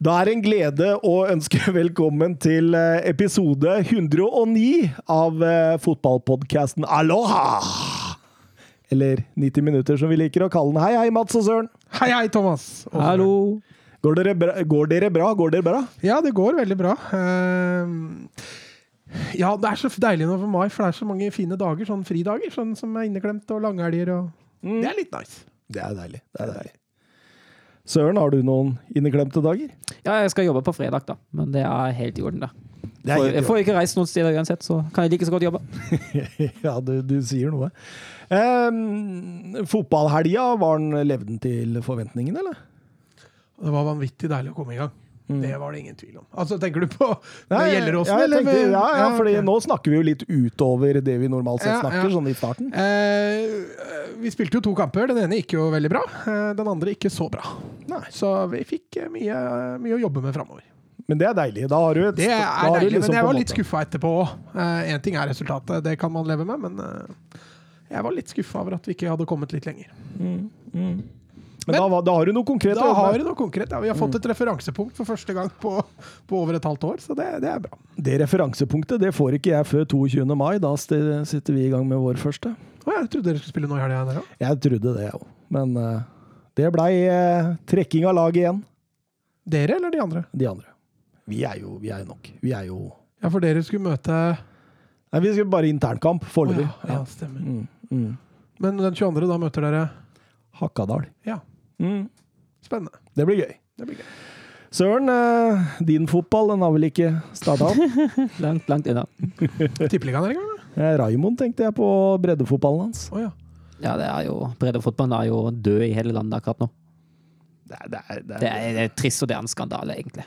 Da er det en glede å ønske velkommen til eh, episode 109 av eh, fotballpodkasten Aloha! Eller 90 minutter, som vi liker å kalle den. Hei, hei, Mats og Søren. Hei, hei, Thomas. Og Hallo. Går dere, bra? Går dere bra? Går dere bra? Ja, det går veldig bra. Uh... ja, det er så deilig nå for mai, for det er så mange fine dager, sånn fridager, sånn som er inneklemt, og langhelger og Det er litt nice. Det er deilig. Det er deilig. Søren, har du noen inneklemte dager? Ja, jeg skal jobbe på fredag, da. Men det er helt i orden, det. Det er For, jeg får ikke reist noen steder uansett, så kan jeg like så godt jobbe. ja, du, du sier noe. Um, Fotballhelga, var den levde den til forventningene, eller? Det var vanvittig deilig å komme i gang. Mm. Det var det ingen tvil om. Altså, tenker du på Nei, oss? ja, eller tenker, ja, ja, fordi nå snakker vi jo litt utover det vi normalt sett snakker, ja. sånn i starten. Eh, vi spilte jo to kamper. Den ene gikk jo veldig bra. eh, den andre ikke så bra. Nei. Så vi fikk eh, mye, mye å jobbe med framover. Men det er deilig. Da har du et Det er deilig, liksom men jeg var litt skuffa etterpå òg. Én ting er resultatet, det kan man leve med, men eh, jeg var litt skuffa over at vi ikke hadde kommet litt lenger. Men da, da har du noe konkret Da har du noe konkret. Ja, vi har fått et referansepunkt for første gang på, på over et halvt år, så det, det er bra. Det referansepunktet det får ikke jeg før 22. mai. Da sitter vi i gang med vår første. Å, jeg trodde dere skulle spille nå i helga. Jeg trodde det, jeg òg. Men uh, det blei uh, trekking av laget igjen. Dere eller de andre? De andre. Vi er jo, vi er nok. Vi er jo Ja, for dere skulle møte Nei, vi skulle bare internkamp foreløpig. Oh, ja, ja, stemmer. Mm, mm. Men den 22., da møter dere Hakadal. Ja, Mm. spennende. Det blir gøy. Det blir gøy. Søren, eh, din fotball den har vel ikke starta? Langt, langt unna. Tippeligaen er i gang? da? Eh, Raimond tenkte jeg på breddefotballen hans. Oh, ja. Ja, det er jo Breddefotballen er jo død i hele landet akkurat nå. Det er, det er, det Det er, det er trist, og det er en skandale, egentlig.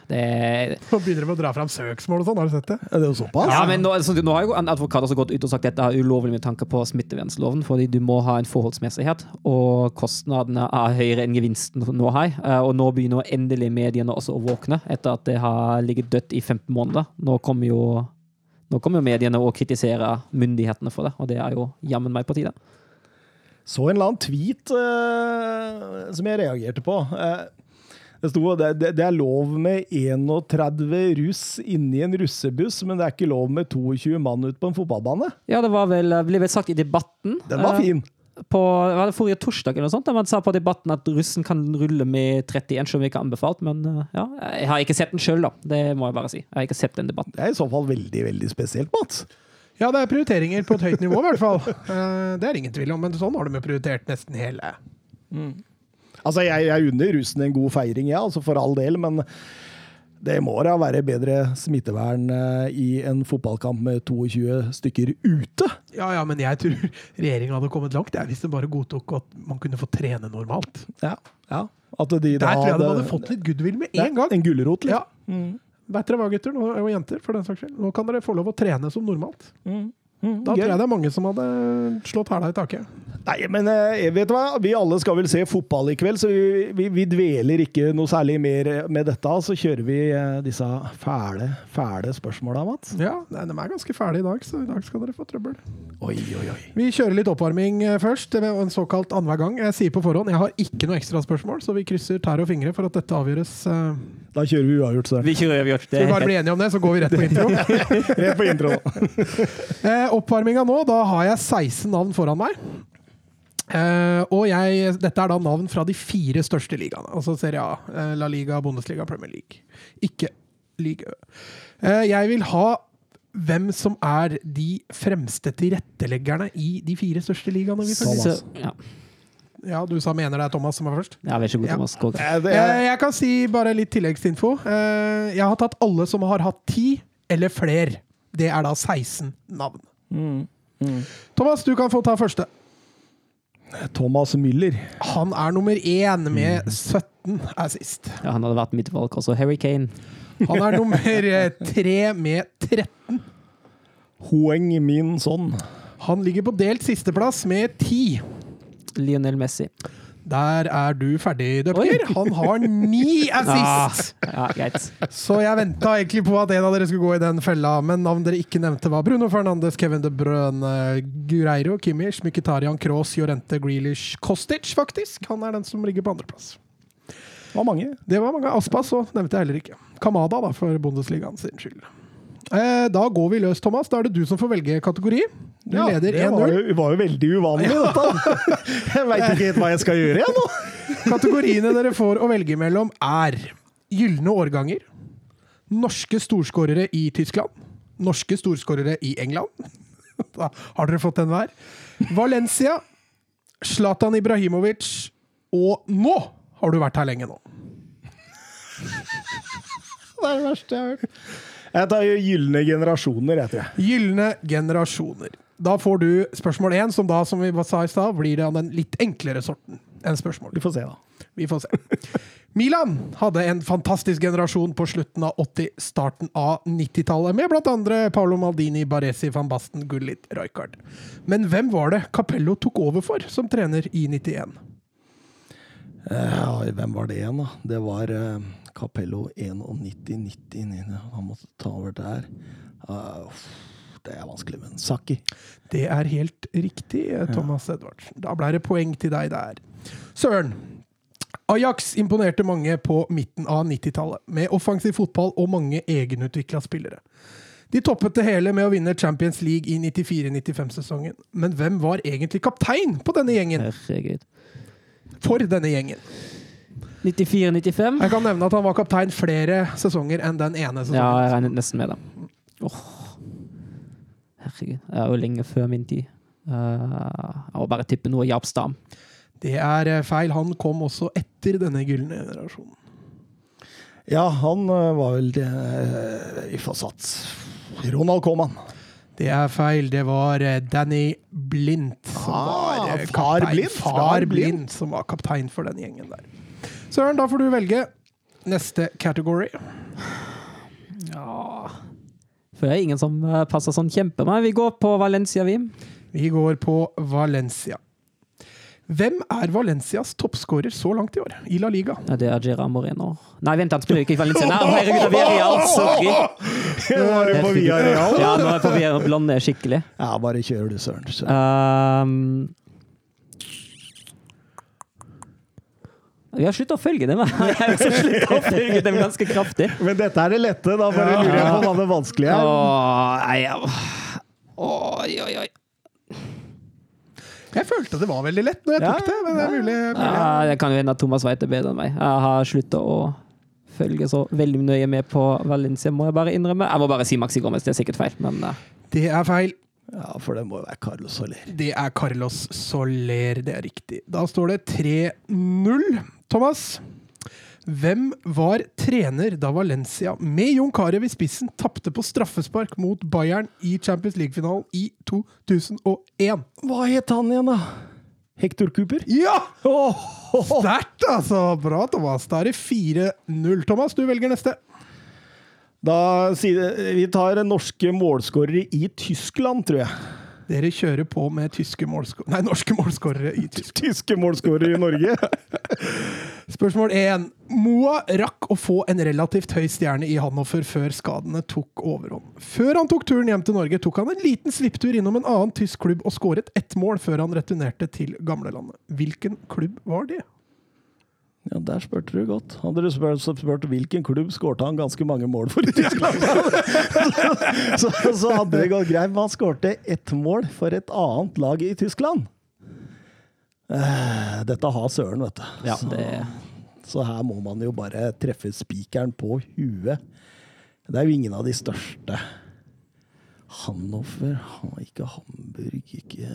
Nå begynner de å dra fram søksmål og sånn, har du sett det? er det jo såpass? ja, men nå, altså, nå har jo en advokat også gått ut og sagt at dette er ulovlig med tanke på smittevernloven, fordi du må ha en forholdsmessighet, og kostnadene er høyere enn gevinsten nå her. Eh, Og nå begynner endelig mediene også å våkne, etter at det har ligget dødt i 15 måneder. Nå kommer jo nå kommer jo mediene å kritisere myndighetene for det, og det er jo jammen meg på tide. Så en eller annen tweet uh, som jeg reagerte på. Uh, det sto det, det, det er lov med 31 russ inni en russebuss, men det er ikke lov med 22 mann ute på en fotballbane. Ja, det var vel, ble vel sagt i debatten. Den var fin. fin. På var det forrige torsdag eller noe sånt, man sa på debatten at russen kan rulle med 31, som vi ikke har anbefalt. Men eh, ja, jeg har ikke sett den sjøl, da. Det må jeg bare si. Jeg har ikke sett den debatten. Det er i så fall veldig, veldig spesielt, Mats. Ja, det er prioriteringer på et høyt nivå, i hvert fall. Eh, Det er ingen tvil om, men sånn har de prioritert nesten hele. Altså, jeg, jeg unner russen en god feiring, ja, altså for all del, men det må da være bedre smittevern eh, i en fotballkamp med 22 stykker ute. Ja, ja, men jeg tror regjeringa hadde kommet langt jeg, hvis de bare godtok at man kunne få trene normalt. Ja, ja. At de Der da tror jeg de hadde fått litt goodwill med en gang. En gulrot, Ja. liksom. Vet dere hva, gutter og jenter, for den saks skyld? Nå kan dere få lov å trene som normalt. Mm. Mm, Da gøy. tror jeg det er mange som hadde slått hæla i taket. Nei, men jeg vet du hva? Vi alle skal vel se fotball i kveld, så vi, vi, vi dveler ikke noe særlig mer med dette. Så kjører vi eh, disse fæle, fæle spørsmåla, Mats. Ja, nei, de er ganske fæle i dag, så i dag skal dere få trøbbel. Oi, oi, oi. Vi kjører litt oppvarming eh, først, en såkalt annenhver gang. Jeg sier på forhånd, jeg har ikke noe ekstraspørsmål, så vi krysser tær og fingre for at dette avgjøres. eh. Da kjører vi uavgjort, så. Vi kjører uavgjort. Skal vi bare bli enige om det, så går vi rett på intro. Rett på intro. Eh, oppvarminga nå, da har jeg 16 navn foran meg. Uh, og jeg, dette er da navn fra de fire største ligaene. Altså Serie A, eh, La Liga, Bundesliga, Premier League. Ikke Liga. Uh, jeg vil ha hvem som er de fremste tilretteleggerne i de fire største ligaene. Vi. Thomas. Så, ja. Ja, du sa mener det er Thomas som er først? ja, vær så god, Ja. Thomas. Eh, Eh, er, jeg kan si bare litt tilleggsinfo. Eh, jeg har tatt alle som har hatt ti eller fler. Det er da 16 navn. Mm, mm. Thomas, du kan få ta første. Thomas Müller. Han er nummer én med 17 assist. Ja, han hadde vært mitt valg også. Harry Kane. Han er nummer eh, tre med 13. Hoeng Min Son. Han ligger på delt sisteplass med 10. Lionel Messi. Der er du ferdig. Døpker. Han har ni assist! Ja, ja, Så jeg venta egentlig på at en av dere skulle gå i den fella, men navn dere ikke nevnte, var Bruno Fernandes, Kevin De Brøne, Gureiro, Kimmich, Mkhitaryan, Kroos, Jorente, Grealish, Kostic, faktisk. Han er den som ligger på andreplass. Det var mange. Det var mange. Aspas så nevnte jeg heller ikke. Kamada, da, for Bundesligaen sin skyld. Eh, da går vi løs, Thomas. Da er det du som får velge kategori. Du Ja, leder det var 1-0. jo, var jo veldig uvanlig, dette. Jeg veit ikke helt hva jeg skal gjøre igjen nå. Kategoriene dere får å velge mellom, er gylne årganger, norske storskårere i Tyskland, norske storskårere i England Da har dere fått den hver. Valencia, Zlatan Ibrahimovic, og nå har du vært her lenge nå. Det er det verste jeg har hørt. Jeg tar jo gylne generasjoner, jeg tror jeg. Gylne generasjoner. Da får du spørsmål én, som da, som vi sa i stad, blir det av den litt enklere sorten enn spørsmål. Vi får se, da. Vi får se. Milan hadde en fantastisk generasjon på slutten av 80-, starten av 90-tallet, med blant andre Paolo Maldini, Baresi, van Basten, Gullit, Rijkaard. Men hvem var det Capello tok over for som trener i 91? Ja, hvem var det igjen, da? Det var eh, Capello 91-99 Han måtte ta over der. Uh, det er vanskelig, men Saki. Det er helt riktig, Thomas Edvardsen. Da ble det poeng til deg der. Søren. Ajax imponerte mange på midten av 90-tallet, med offensiv fotball og mange egenutvikla spillere. De toppet det hele med å vinne Champions League i 94-95-sesongen. Men hvem var egentlig kaptein på denne gjengen? Herregud. For denne gjengen. 94-95? Jeg kan nevne at han var kaptein flere sesonger enn den ene sesongen. Ja, jeg regnet nesten med det. Oh. Herregud. Det er jo lenge før min tid. Eh, jeg må bare tippe noe Jaap Stam. Det er eh, feil. Han kom også etter denne gylne generasjonen. Ja, han eh, var vel det Vi får sats. Ronald Coman. Det er feil. Det var Danny Blindt som Ah, var far Blind, Far Blind som var kaptein for den gjengen der. Søren, da får du velge neste category. Ja For det er ingen som eh, passer sånn kjempe. meg. vi går på Valencia, vi. Vi går på Valencia. Hvem er Valencias toppskårer så langt i år i La Liga? Ja, det er Gerard Moreno. Nei, vent, han spiller ikke i Valencia. Nei, herregud, det er real, Sorry. er du på Villarreal? Ja, nå er jeg på Via Blonde skikkelig. Ja, bare kjør du, Søren. Um, vi har sluttet å følge dem. Jeg har også å følge dem ganske kraftig. Men dette er det lette. Da bare lurer jeg på hva det vanskelige er. Åh, nei, ja. Oi, oi, oi. Jeg følte det var veldig lett når jeg Ja, tok det, men det er mulig. mulig. Ja, det kan jo hende at Thomas veit det bedre enn meg. Jeg har sluttet å følge så veldig nøye med på Valencia, må jeg bare innrømme. Jeg må bare si Maxi Gomez, det er sikkert feil, men eh, Det er feil. Ja, for det må jo være Carlos Soler. Det er Carlos Soler, det er riktig. Da står det 3-0. Thomas, hvem var trener da Valencia med Jon Carew i spissen tapte på straffespark mot Bayern i Champions League-finalen i 2001? Hva het han igjen, da? Hector Cooper? Ja! Åh, Sterkt, altså! Bra, Thomas. Da er det 4-0. Thomas, du velger neste. Da sier vi tar norske målskårere i Tyskland, tror jeg. Dere kjører på med tyske målskå- Nei, norske målskårere i Tyskland. Tyske målskårere i Norge. Spørsmål 1. Moa rakk å få en relativt høy stjerne i Hannover før skadene tok overhånd. Før han tok turen hjem til Norge, tok han en liten slipptur innom en annen tysk klubb og skåret ett mål før han returnerte til gamlelandet. Hvilken klubb var det? Ja, Der spurte du godt. Hadde du spurt, spurt hvilken klubb skårte han ganske mange mål for i Tyskland, så, så hadde det gått greit. Men han skårte ett mål for et annet lag i Tyskland. Eh, Dette har Søren, vet du. ja, Så- det Så her må man jo bare treffe spikeren på huet. Det er jo ingen av de største. Hanoffer, ha- ikke Hamburg, ikke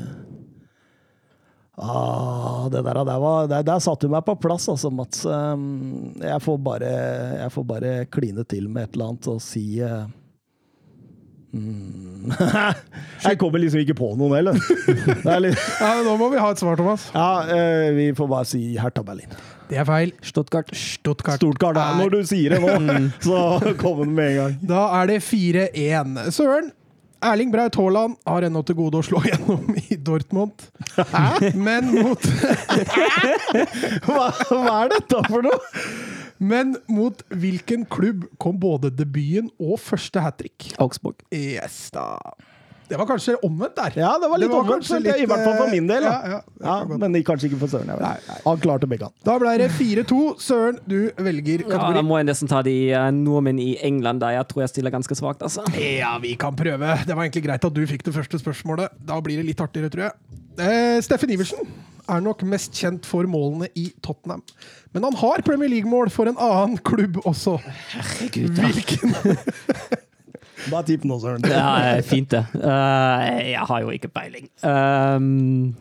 ah, Det der, der, var, der, der satte du meg på plass, altså, Mats. Um, Jeg får bare, jeg får bare kline til med et eller annet og si eh, mm. Jeg kommer liksom ikke på noen heller. Er litt, Ja, Nå må vi ha et svar, Thomas. ja, eh, vi får bare si Hertha Berlin. Det er feil. Stuttgart. Stuttgart. Stuttgart er- Når du sier det nå, så kommer den med en gang. Da er det 4-1. Søren, Erling Braut Haaland har ennå til gode å slå gjennom i Dortmund. Hæ? Men mot, Hva, hva er dette for noe? men mot hvilken klubb kom både debuten og første hat trick? Augsburg. Yes, da. Det var kanskje omvendt der. Ja, det var litt omvendt, kanskje følte jeg, i hvert fall for eh, min del. Ja, ja, det Ja, men kanskje ikke for Søren. Jeg Nei, vet. nei. Han klarte begge. han. Da ble det 4-2. Søren, du velger kategori. Ja, da må jeg nesten ta de uh, nordmenn i England, der jeg tror jeg stiller ganske svakt. Altså. Ja, vi kan prøve. Det var egentlig greit at du fikk det første spørsmålet. Da blir det litt artigere, tror jeg. Eh, Steffen Iversen er nok mest kjent for målene i Tottenham. Men han har Premier League-mål for en annen klubb også. Herregud, da. Hvilken? Bare tipp nå, Søren. Det er fint, det. Uh, jeg har jo ikke peiling. Um,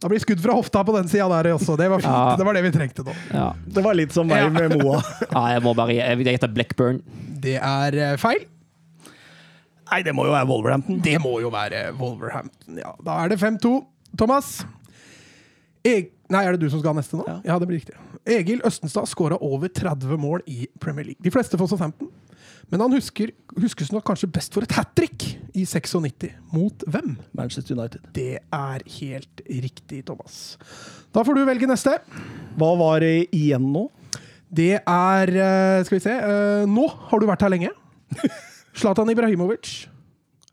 Da blir skudd fra hofta på den sida der også. Det var fint. Ja. Det var det vi trengte nå. ja. Det var litt som meg med Moa. ja, jeg må bare Jeg heter Blackburn. Det er eh, feil. Nei, det må jo være Wolverhampton. Det må jo være Wolverhampton, ja. Da er det 5-2. Thomas? Jeg, Nei, er det du som skal ha neste nå? Ja, det blir riktig. Egil Østenstad skåra over 30 mål i Premier League. De fleste for 15. Men han husker, huskes nok kanskje best for et hat trick i 96. Mot hvem? Manchester United. Det er helt riktig, Thomas. Da får du velge neste. Hva var det igjen nå? Det er eh, Skal vi se. eh, Nå har du vært her lenge. Zlatan Ibrahimovic.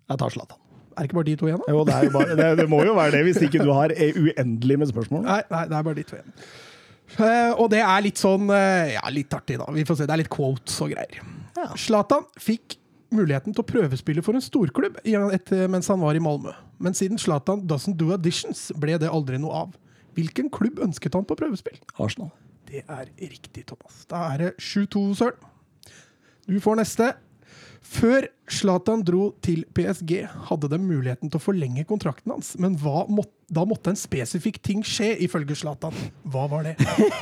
Jeg tar Zlatan. Er det ikke bare de to igjen, da? Jo, det, er jo bare, det, det må jo være det, hvis ikke du har eh, uendelig med spørsmål. Nei, nei, det er bare de to igjen. Eh, og det er litt sånn eh, Ja, litt artig, da. Vi får se. Det er litt quotes og greier. Ja. Fikk muligheten til å prøvespille for en storklubb etter, mens han var i Malmö. Men siden Zlatan doesn't do auditions, ble det aldri noe av. Hvilken klubb ønsket han på prøvespill? Arsenal. Det er riktig, Thomas. Da er det 7-2, Søren. Du får neste. Før Zlatan dro til PSG, hadde de muligheten til å forlenge kontrakten hans. Men hva måtte, da måtte en spesifikk ting skje, ifølge Zlatan. Hva var det?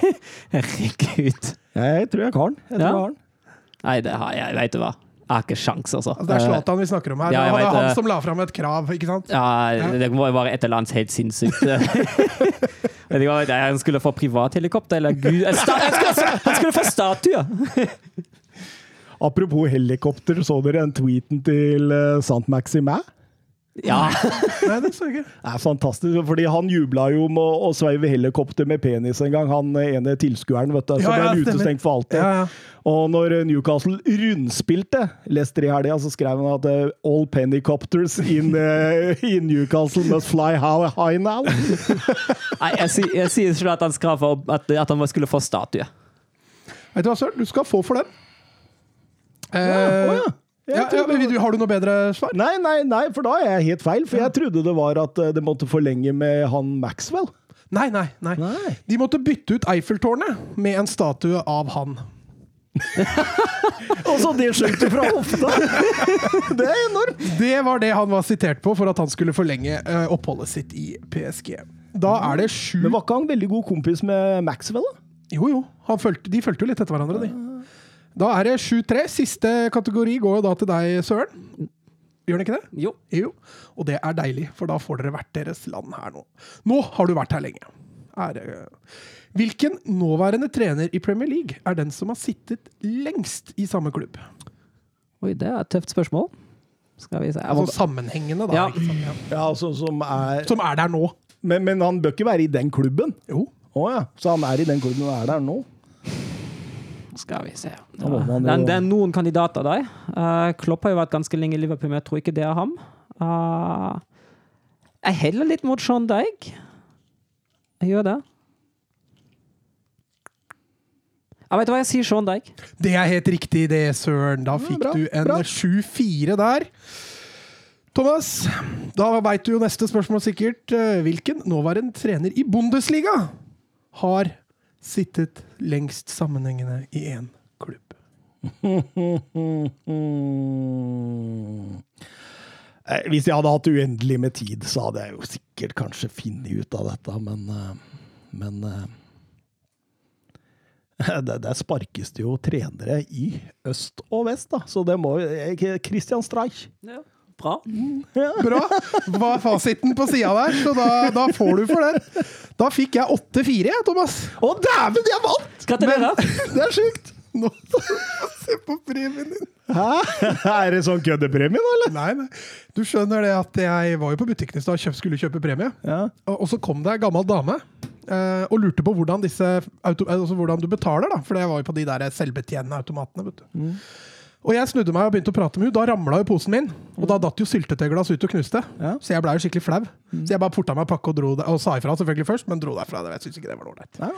Herregud. Jeg tror jeg har den. Jeg tror Ja. jeg har den. Nei, det har jeg veit du hva. Jeg har ikke sjans, altså. Altså, det er Zlatan vi snakker om her. Ja, det var han det. som la fram et krav, ikke sant? Ja, det må jo være et eller annet helt sinnssykt. Vet ikke Han skulle få privathelikopter, eller gud han, skulle, han skulle få statue! Apropos helikopter, så dere den tweeten til uh, Sant Maximin? Ja. Nei, det så jeg ikke. Det er fantastisk, fordi han jubla jo med å, sveive helikopter med penis en gang, han eh, ene tilskueren, vet du. Så Ja, ble ja, han utestengt for alltid. Ja, ja. Og når eh, Newcastle rundspilte Leicester i helga, så skrev han at eh, all pennycopters in, uh, in Newcastle must fly high, high now. Nei, jeg, sier- jeg sier ikke at han, skal få, at, at han skulle få statue. Vet du hva, Søren? Du skal få for den. Eh, ja. Ja, ja, men har du noe bedre svar? Nei, nei, nei, for da er jeg helt feil. For jeg trodde det var at eh, det måtte forlenge med han Maxwell. Nei, nei, nei. Nei. De måtte bytte ut Eiffeltårnet med en statue av han. Og så det skjønte fra hofta! det er enormt! Det var det han var sitert på for at han skulle forlenge eh, oppholdet sitt i PSG. Da er det sju Men var ikke han veldig god kompis med Maxwell, da? Jo, jo. Han fulgte, de fulgte jo litt etter hverandre, de. Da er det 7-3. Siste kategori går jo da til deg, Søren. Gjør den ikke det? Jo. Jo. Og det er deilig, for da får dere hvert deres land her nå. Nå har du vært her lenge. Ære. hvilken nåværende trener i Premier League er den som har sittet lengst i samme klubb? Oi, det er et tøft spørsmål. Skal vi se. Altså sammenhengende, da. Ja. Ja. Ja, altså, som er Som er der nå. men, men han bør ikke være i den klubben? Jo. Å ja. Så han er i den klubben og er der nå? Skal vi se. Det er, det er noen kandidater der. Uh, Klopp har jo vært ganske lenge i Liverpool, men jeg tror ikke det er ham. Uh, jeg heller litt mot Sean Dyke. Jeg gjør det. Jeg vet hva jeg sier, Sean Dyke. Det er helt riktig, det, Søren. Da fikk bra, du en 7-4 der. Thomas, da veit du jo neste spørsmål sikkert. Eh, Hvilken nåværende trener i Bundesliga har sittet lengst sammenhengende i én klubb? Eh, Hvis jeg hadde hatt uendelig med tid, så hadde jeg jo sikkert kanskje funnet ut av dette, men eh, Men eh, der sparkes det jo trenere i øst og vest, da. Så det må jo Christian Streich. Bra. Bra! Var fasiten på sida der, så da, da får du for den. Da fikk jeg 8-4, Thomas. Å, dæven, jeg vant! Gratulerer. Det er sjukt! Nå, se på premien din. Hæ? Er det sånn køddepremie, da, eller? Nei, nei. Du skjønner det at jeg var jo på butikken i stad og skulle kjøpe premie. Ja. Og og så kom det ei gammel dame eh, og lurte på hvordan, disse auto, altså hvordan du betaler, da. For det var jo på de der selvbetjenende automatene. vet du. Og jeg snudde meg og begynte å prate med henne. Da ramla jo posen min, og da datt jo syltetøyglass ut og knuste. Ja. Så jeg blei jo skikkelig flau. Så jeg bare porta meg pakke og dro der, og sa ifra selvfølgelig først, men dro derfra. Jeg syns ikke det var ålreit. Ja.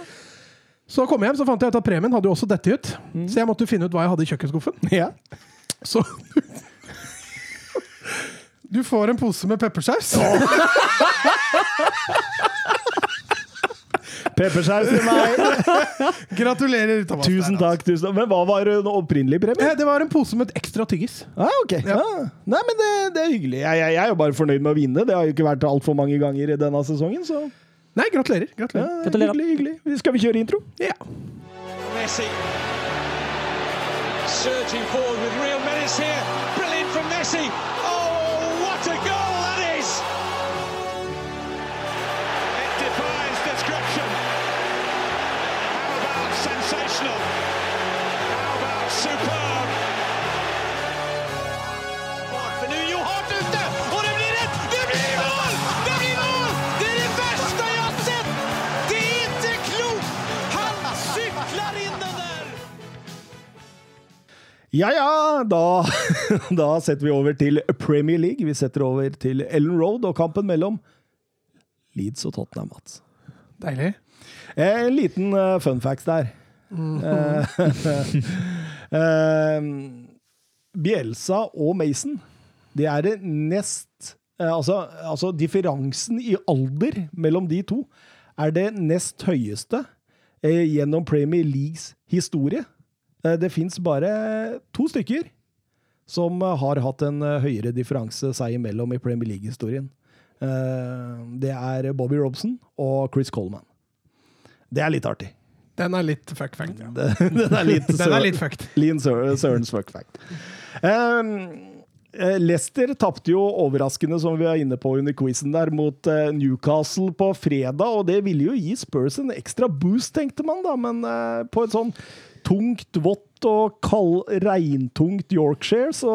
Så kom jeg hjem, så fant jeg ut at premien hadde jo også dette ut. Så jeg måtte jo finne ut hva jeg hadde i kjøkkenskuffen. ja. Så Du får en pose med peppersaus. Peppersaus til meg! Gratulerer, Thomas. Tusen takk. tusen takk. Men hva var den opprinnelige premien? Det var en pose med ekstra tyggis. Ah, ok. Ja. Nei, men det, det er hyggelig. Jeg, jeg, jeg er jo bare fornøyd med å vinne. Det har jo ikke vært altfor mange ganger i denne sesongen, så Nei, gratulerer. ja, gratulerer. Gratulerer. hyggelig. hyggelig. Skal vi kjøre intro? Ja. Messi surging forward with real menace here. Brilliant from Messi. Ja ja, da, da setter vi over til Premier League. Vi setter over til Ellen Road og kampen mellom Leeds og Tottenham. Mats. Deilig. Eh, En liten uh, fun facts der. Mm. eh, Bielsa og Mason, det er det nest eh, altså, altså differansen i alder mellom de to er det nest høyeste eh, gjennom Premier Leagues historie. Eh, det fins bare to stykker som har hatt en eh, høyere differanse seg imellom i Premier League-historien. Eh, det er Bobby Robson og Chris Coleman. Det er litt artig. Den er litt fuck fact. Ja. Den er litt, Den er litt fucked. Lean Sør- Sørens fuck fact. Um, Leicester tapte jo overraskende, som vi var inne på under quizen der, mot Newcastle på fredag, og det ville jo gi Spurs en ekstra boost, tenkte man da, men på et sånn tungt, vått og kald, regntungt Yorkshire, så,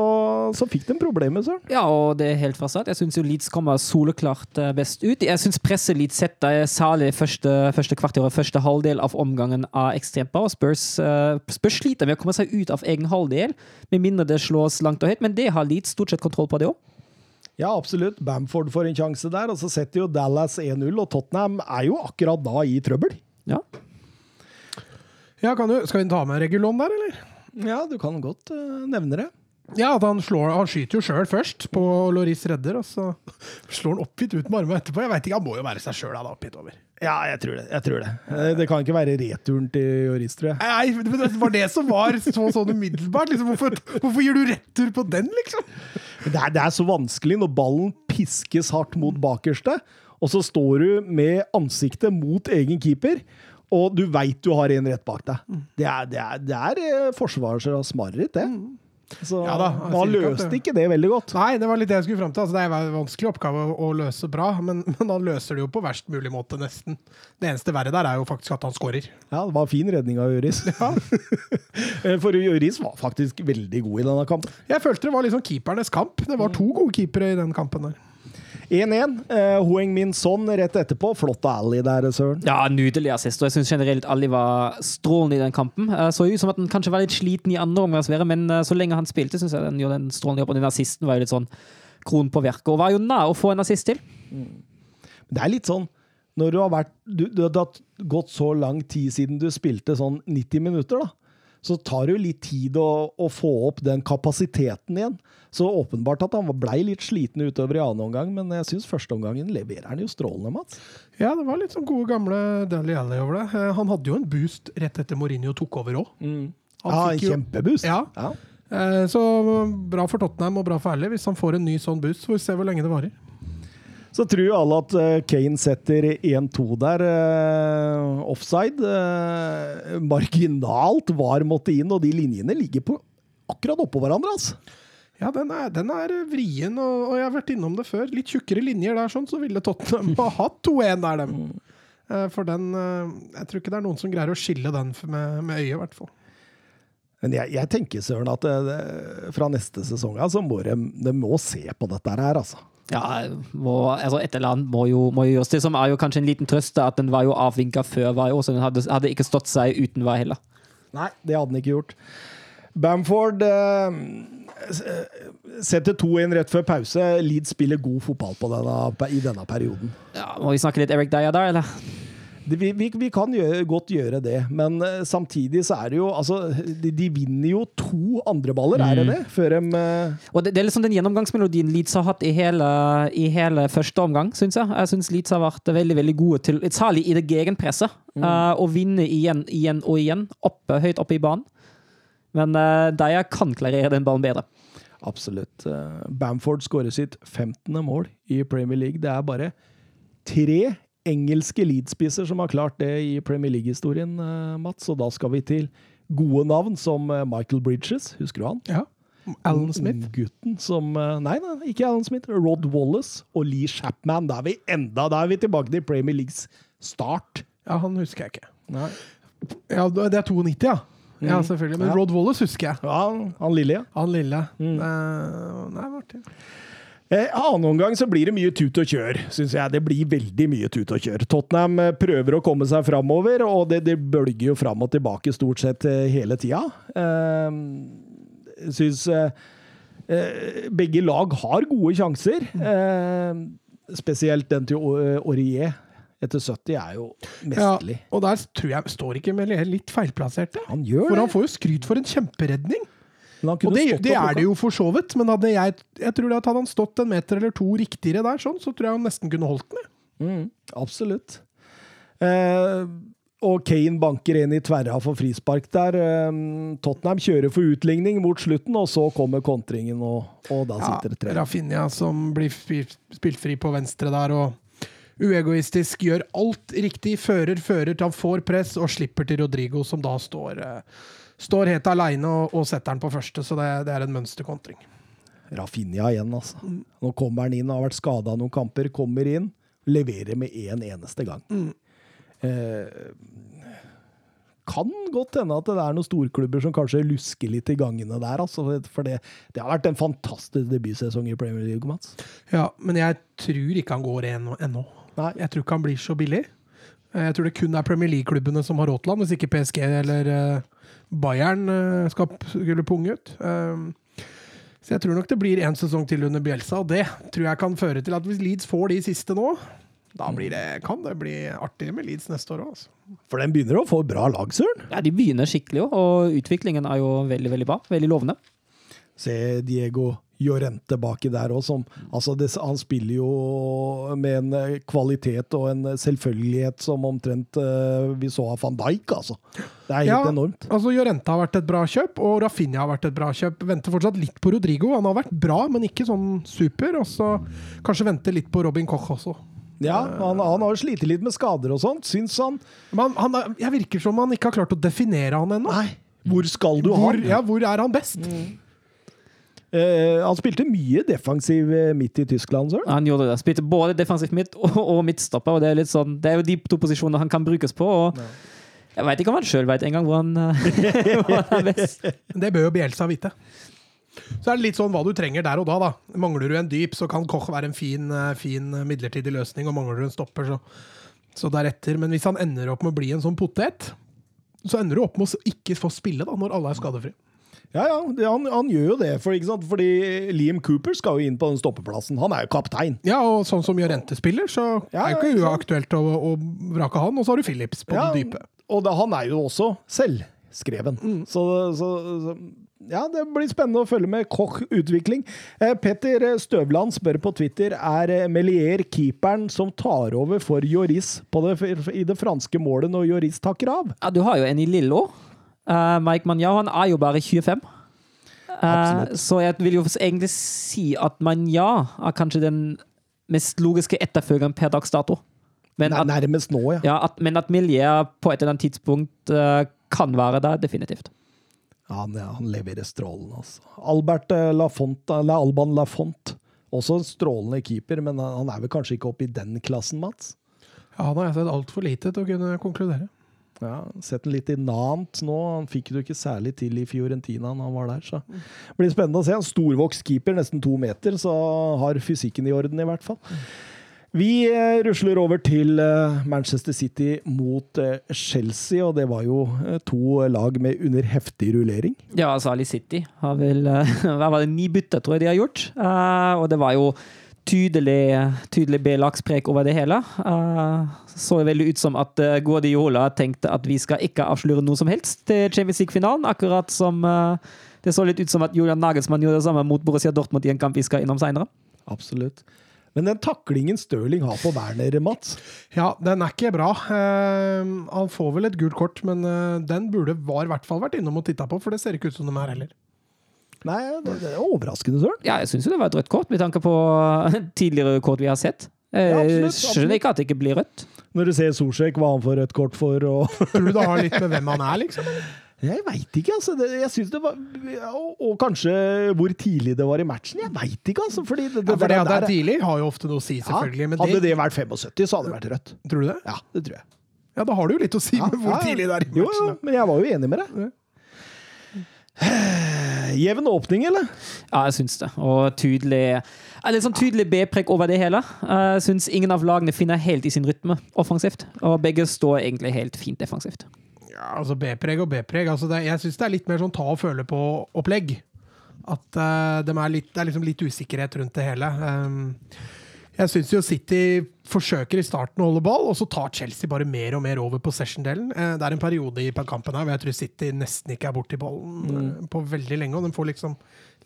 så fikk de problemer, søren. Ja, og det er helt fra start. Jeg syns Leeds kommer soleklart eh, best ut. Jeg syns presset Leeds setter, særlig første, første kvarter og første halvdel av omgangen, av ekstremt bra. og Spurs, eh, Spurs sliter med å komme seg ut av egen halvdel, med mindre det slås langt og høyt, men det har Leeds stort sett kontroll på, det òg. Ja, absolutt. Bamford får en sjanse der, og så setter jo Dallas 1-0, og Tottenham er jo akkurat da i trøbbel. Ja. Ja, kan du, skal vi ta med Regulon der, eller? Ja, du kan godt uh, nevne det. Ja, at han, slår, han skyter jo sjøl først, på Loris redder, og så slår han oppgitt ut med armene etterpå. Jeg vet ikke, Han må jo være seg sjøl oppgitt over. Ja, jeg tror det. Jeg tror det. Eh, det kan ikke være returen til Joris, tror jeg. Nei, men det var det som var så sånn umiddelbart. Liksom, hvorfor, hvorfor gir du retur på den, liksom? Det er, det er så vanskelig når ballen piskes hardt mot bakerste, og så står du med ansiktet mot egen keeper, og du veit du har en rett bak deg. Det er, det er, det er eh, forsvarers mareritt, det. Så Ja da, han løste det- ikke det veldig godt. Nei, det var litt det jeg skulle fram til. Altså, det er en vanskelig oppgave å, å løse bra, men, men han løser det jo på verst mulig måte, nesten. Det eneste verre der er jo faktisk at han skårer. Ja, det var fin redning av Jøris. Ja. For Jøris var faktisk veldig god i denne kampen. Jeg følte det var liksom keepernes kamp. Det var to gode keepere i den kampen der. 1-1. Eh, Hoeng Min Son rett etterpå. Flott Ali der, Søren. Ja, nydelig assist. Og jeg syns generelt Ali var strålende i den kampen. Eh, Så ut som at han kanskje var litt sliten i andre omgangsvære, men eh, så lenge han spilte, syns jeg den gjorde en strålende jobb. Og den assisten var jo litt sånn kronen på verket, og var jo nær å få en assist til. Det er litt sånn når du har vært du, Det har gått så lang tid siden du spilte sånn 90 minutter, da. Så tar det jo litt tid å, å få opp den kapasiteten igjen. Så åpenbart at han blei litt sliten utover i annen omgang, men jeg syns førsteomgangen leverer han jo strålende, Mats. Ja, det var litt sånn gode, gamle Dally Alley over det. Eh, Han hadde jo en boost rett etter Mourinho tok over òg. Ja, en kjempeboost. Ja. Ja. Eh, Så bra for Tottenham og bra for Alley hvis han får en ny sånn boost. Så får vi se hvor lenge det varer. Så tror jo alle at eh, Kane setter 1-2 der. eh, offside. eh, marginalt var måtte inn, og de linjene ligger på akkurat oppå hverandre. altså. Ja, den er, den er vrien, og, og jeg har vært innom det før. Litt tjukkere linjer der, sånn, så ville Tottenham ha hatt 2-1 der, dem. Eh, For den Jeg tror ikke det er noen som greier å skille den med, med øyet, i hvert fall. Men jeg, jeg tenker, Søren, at det, fra neste sesong altså, så må de, de må se på dette her, altså. Ja, må, altså et eller annet må jo, må jo gjøres. Det som er jo kanskje en liten trøst, er at den var jo avvinka før var jo, så den hadde, hadde ikke stått seg uten var heller. Nei, det hadde den ikke gjort. Bamford eh, eh, setter 2-1 rett før pause. Leeds spiller god fotball på denne, i denne perioden. Ja, må vi snakke litt Eric Dyer der, eller? Vi, vi, vi kan gjøre, godt gjøre det, men eh, samtidig så er det jo Altså, de, de vinner jo to andreballer, er det det? Før de uh... Og det, det er liksom den gjennomgangsmelodien Leeds har hatt i hele, i hele første omgang, syns jeg. Jeg syns Leeds har vært veldig veldig gode til, særlig i det gegenpresset, uh, å vinne igjen, igjen og igjen, oppe, høyt oppe i banen. Men uh, Dyer kan klarere den ballen bedre. Absolutt. Bamford skårer sitt 15. mål i Premier League. Det er bare tre engelske Leeds-spisser som har klart det i Premier League-historien, eh, Mats. Og da skal vi til gode navn som eh, Michael Bridges, husker du han? Ja. Alan Smith. Gutten som eh, Nei, nei, ikke Alan Smith. Rod Wallace og Lee Chapman. Da er vi enda Da er vi tilbake til Premier Leagues start. Ja, han husker jeg ikke. Nei. Ja, Det er 92, ja. Ja, selvfølgelig. Men Ja. Rod Wallace husker jeg. Ja, han lille, ja. Han lille. Mm. Nei, artig. Eh, Annen omgang så blir det mye tut og kjør, syns jeg. Det blir veldig mye tut og kjør. Tottenham eh, prøver å komme seg framover, og det, det bølger jo fram og tilbake stort sett eh, hele tida. Eh, syns eh, eh, begge lag har gode sjanser. Eh, spesielt den til O- Aurier etter 70 er jo Ja, og der tror jeg står ikke Melier litt feilplassert. Han gjør For han får jo skryt for en kjemperedning. Og det, det er det jo for så vidt, men hadde jeg, jeg tror at hadde han stått en meter eller to riktigere der, sånn, så tror jeg han nesten kunne holdt den. Mm, absolutt. Eh, og Kane banker inn i tverra for frispark der. Eh, Tottenham kjører for utligning mot slutten, og så kommer kontringen, og, og da sitter det tre. Rafinha som blir spilt fri på venstre der, og uegoistisk gjør alt riktig. Fører, fører til han får press, og slipper til Rodrigo, som da står, eh, står helt aleine og, og setter den på første. Så det, det er en mønsterkontring. Rafinha igjen, altså. Nå kommer han inn, har vært skada noen kamper, kommer inn, leverer med én en eneste gang. Eh, kan godt hende at det er noen storklubber som kanskje lusker litt i gangene der, altså. For det, det har vært en fantastisk debutsesong i Premier League, Mats. Ja, men jeg tror ikke han går ennå. Nei. Jeg tror ikke han blir så billig. Eh, Jeg tror det kun er Premier League-klubbene som har råd til han, hvis ikke PSG eller eh, Bayern eh, skal skulle punge ut. Um, Så jeg tror nok det blir en sesong til under Bielsa, og det tror jeg kan føre til at hvis Leeds får de siste nå, da blir det, kan det bli artigere med Leeds neste år òg, altså. For den begynner å få bra lag, søren. Ja, De begynner skikkelig, òg, og utviklingen er jo veldig veldig bra. Veldig lovende. Se Diego Llorente baki der òg, som altså det, Han spiller jo med en eh, kvalitet og en selvfølgelighet som omtrent uh, vi så av van Dijk, altså. Det er helt Ja, enormt. Altså Jorente har vært et bra kjøp, og Rafinha har vært et bra kjøp. Venter fortsatt litt på Rodrigo. Han har vært bra, men ikke sånn super. Og så kanskje venter litt på Robin Koch også. Ja, han, han har jo slitt litt med skader og sånt, syns han. Men han, han, jeg virker som han ikke har klart å definere han ennå. Nei, hvor skal du ha Hvor, han? ja, hvor er han best? Eh, han spilte mye defensiv eh, midt i Tyskland, Så. Han gjorde det. Spilte både defensivt midt og, og midtstopper. og Det er litt sånn, det er jo de to posisjonene han kan brukes på. og Jeg veit ikke om han sjøl veit engang hvor, eh, hvor han er best. Det bør jo Bjelsa vite. Så er det litt sånn hva du trenger der og da. da. Mangler du en dyp, så kan Koch være en fin, eh, fin midlertidig løsning. Og mangler du en stopper, så, så deretter. Men hvis han ender opp med å bli en sånn potet, så ender du opp med å ikke få spille da, når alle er skadefrie. Ja, ja, det, han, han gjør jo det, for, ikke sant? fordi Liam Cooper skal jo inn på den stoppeplassen. Han er jo kaptein. Ja, og sånn som Jorente spiller, så Ja, er det ikke ikke uaktuelt å, å vrake han. Og så har du Phillips på Ja, den dype. Og det, han er jo også selvskreven. Så, så, så ja, det blir spennende å følge med Koch utvikling. Eh, Petter Støvland spør på Twitter er Melier keeperen som tar over for Joris på det, i det franske målet når Joris takker av. Ja, du har jo en i Lillo. Uh, Mike Manjao han er jo bare 25. Uh, så jeg vil jo egentlig si at Manjau er kanskje den mest logiske etterfølgeren per dags dato. Men at, nærmest nå, ja. ja, at, men at miljøet på et eller annet tidspunkt uh, kan være der, definitivt. Han, ja, han leverer strålende, altså. Albert eh, Lafont, eller Alban Lafont. Også en strålende keeper, men han han er vel kanskje ikke oppe i den klassen, Mats? Ja, han har jeg sett altfor lite til å kunne konkludere. Ja, Sett den litt i Nant nå. Han fikk det jo ikke særlig til i Fiorentina når han var der. så det blir spennende å se. En storvokst keeper, nesten to meter, så har fysikken i orden, i hvert fall. Vi eh, rusler over til eh, Manchester City mot eh, Chelsea, og det var jo to lag med under heftig rullering. Ja, altså Ali City har vel Hva var det, ni bytter, tror jeg de har gjort. Eh, og det var jo tydelig, tydelig B-lagsprek over det hele. Uh, så veldig ut som at uh, Guardiola tenkte at vi skal ikke avsløre noe som helst til Champions League-finalen, akkurat som uh, det så litt ut som at Julian Nagelsmann gjorde det samme mot Borussia Dortmund i en kamp vi skal innom seinere. Absolutt. Men den taklingen Stirling har på Werner, Mats Ja, den er ikke bra. Uh, han får vel et gult kort, men den burde var i hvert fall vært innom og titta på, for det ser ikke ut som de er heller. Nei, det, det er overraskende, Søren. Ja, jeg syns det var et rødt kort, med tanke på tidligere kort vi har sett. Jeg Ja, absolutt, skjønner ikke at det ikke blir rødt. Når du ser Solsjek, hva han får rødt kort for og Tror du det har litt med hvem han er, liksom? Jeg veit ikke, altså. Det, jeg synes det var og, og kanskje hvor tidlig det var i matchen. Jeg veit ikke, altså. Fordi det, Ja, for det det er tidlig, har jo ofte noe å si, selvfølgelig. Men hadde det, det vært 75, så hadde det vært rødt. tror du det? Ja, det tror jeg. Ja, da har du jo litt å si med hvor Ja, ja. tidlig det er i Jo, jo, men jeg var jo enig med deg. Jevn åpning, eller? Ja, jeg syns det. Og tydelig Litt sånn tydelig B-prekk over det hele. Jeg syns ingen av lagene finner helt i sin rytme offensivt. Og begge står egentlig helt fint defensivt. Ja, altså B-preg og B-preg. Altså det, jeg syns det er litt mer sånn ta og føle på-opplegg. At uh, de er litt, det er liksom litt usikkerhet rundt det hele. Um, jeg syns jo City forsøker i starten å holde ball, og så tar Chelsea bare mer og mer over possession-delen. Eh, det er en periode i kampen her hvor jeg tror City nesten ikke er borti ballen mm. på veldig lenge. Og de får liksom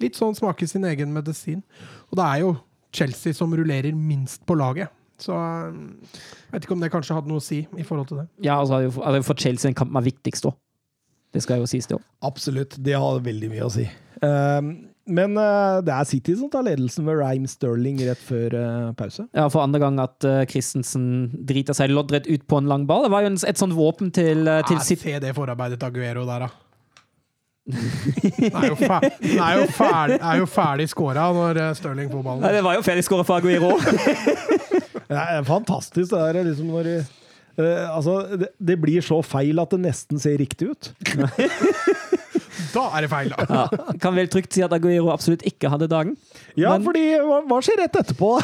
litt sånn smake sin egen medisin. Og det er jo Chelsea som rullerer minst på laget. Så eh, jeg vet ikke om det kanskje hadde noe å si i forhold til det. Ja, altså, For Chelsea den kampen er viktigst òg. Det skal jo sies, det òg. Absolutt. Det har veldig mye å si. Um, men uh, det er City som tar ledelsen ved Rhyme Sterling rett før uh, pause. Ja, for andre gang at uh, Christensen driter seg loddrett ut på en lang ball. Det var jo en, et sånt våpen til, uh, til Ja, City. Se det forarbeidet til Aguero der, da. Den er jo, fer er jo ferdig, er jo ferdig skåra når Sterling Stirling får Nei, det var jo ferdig skåret for Aguero. Det er fantastisk, det der. Liksom når de, uh, altså, det, det blir så feil at det nesten ser riktig ut. Da er det feil, da! Ja, kan vel trygt si at Aguero absolutt ikke hadde dagen. Ja, Men- fordi hva, hva skjer rett etterpå?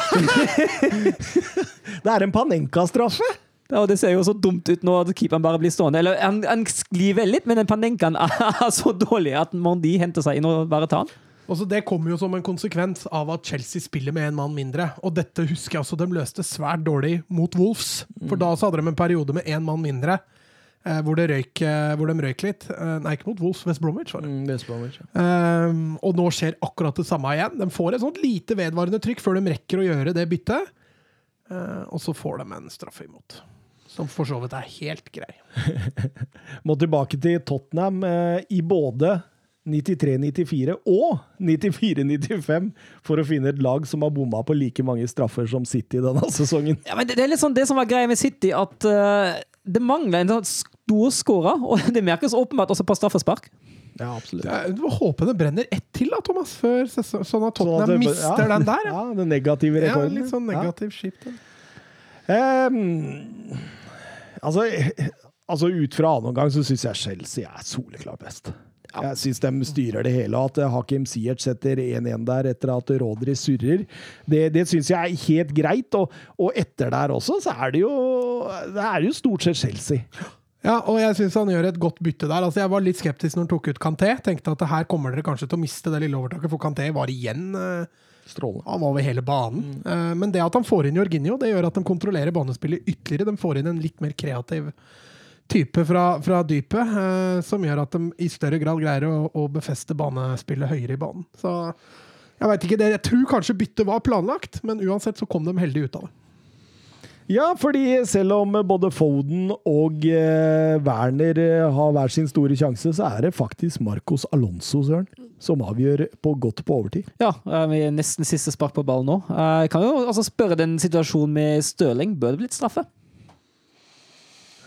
det er en Panenka-straffe! Ja, og Det ser jo så dumt ut nå at keeperen bare blir stående. Eller Han, han sklir vel litt, men den Panenkaen er så dårlig at Mondi henter seg inn og bare tar den. Og så Det kommer jo som en konsekvens av at Chelsea spiller med en mann mindre. Og dette husker jeg også de løste svært dårlig mot Wolves. For da så hadde de en periode med én mann mindre. Eh, hvor, det røyk, eh, hvor de røyk litt. Eh, nei, ikke mot Wolves, West Bromwich. var det. Um, og nå skjer akkurat det samme igjen. De får et sånt lite vedvarende trykk før de rekker å gjøre det byttet. Uh, og så får de en straffe imot. Som for så vidt er helt grei. Må tilbake til Tottenham eh, i både 93-94 og 94-95 for å finne et lag som har bomma på like mange straffer som City denne sesongen. Ja, men det, det er litt sånn det som var greia med City, at uh, det mangler en sånn storskårer. Og det merkes åpenbart også på straffespark. Ja, absolutt. Jeg håper det brenner ett til, da, Thomas, før sånn at Sånn at Tottenham det- mister ja, den der. Ja. Ja, den negative Ja, litt sånn Ja. negativ skip. den. Um, altså, altså, ut fra annen omgang så syns jeg Chelsea er soleklart best. Jeg syns de styrer det hele. At Hakim Siert setter 1-1 der etter at Rodri surrer, det, det syns jeg er helt greit. Og, og etter der også, så er det jo Det er jo stort sett Chelsea. Ja, og jeg syns han gjør et godt bytte der. Altså, jeg var litt skeptisk når han tok ut Kanté. Tenkte at her kommer dere kanskje til å miste det lille overtaket, for Kanté var igjen eh, Strålende. Han var over hele banen. Eh, Men det at han får inn Jorginho, det gjør at de kontrollerer banespillet ytterligere. De får inn en litt mer kreativ type fra, fra dypet, eh, som gjør at de i større grad greier å, å befeste banespillet høyere i banen. Så jeg veit ikke, det, jeg tror kanskje byttet var planlagt, men uansett så kom de heldig ut av det. Ja, fordi selv om både Foden og eh, Werner eh, har hver sin store sjanse, så er det faktisk Marcos Alonso, Søren, som avgjør på godt på overtid. Ja, vi er nesten siste spark på ballen nå. Eh, Jeg kan jo altså spørre den situasjonen med Støling. Bør det blitt straffe?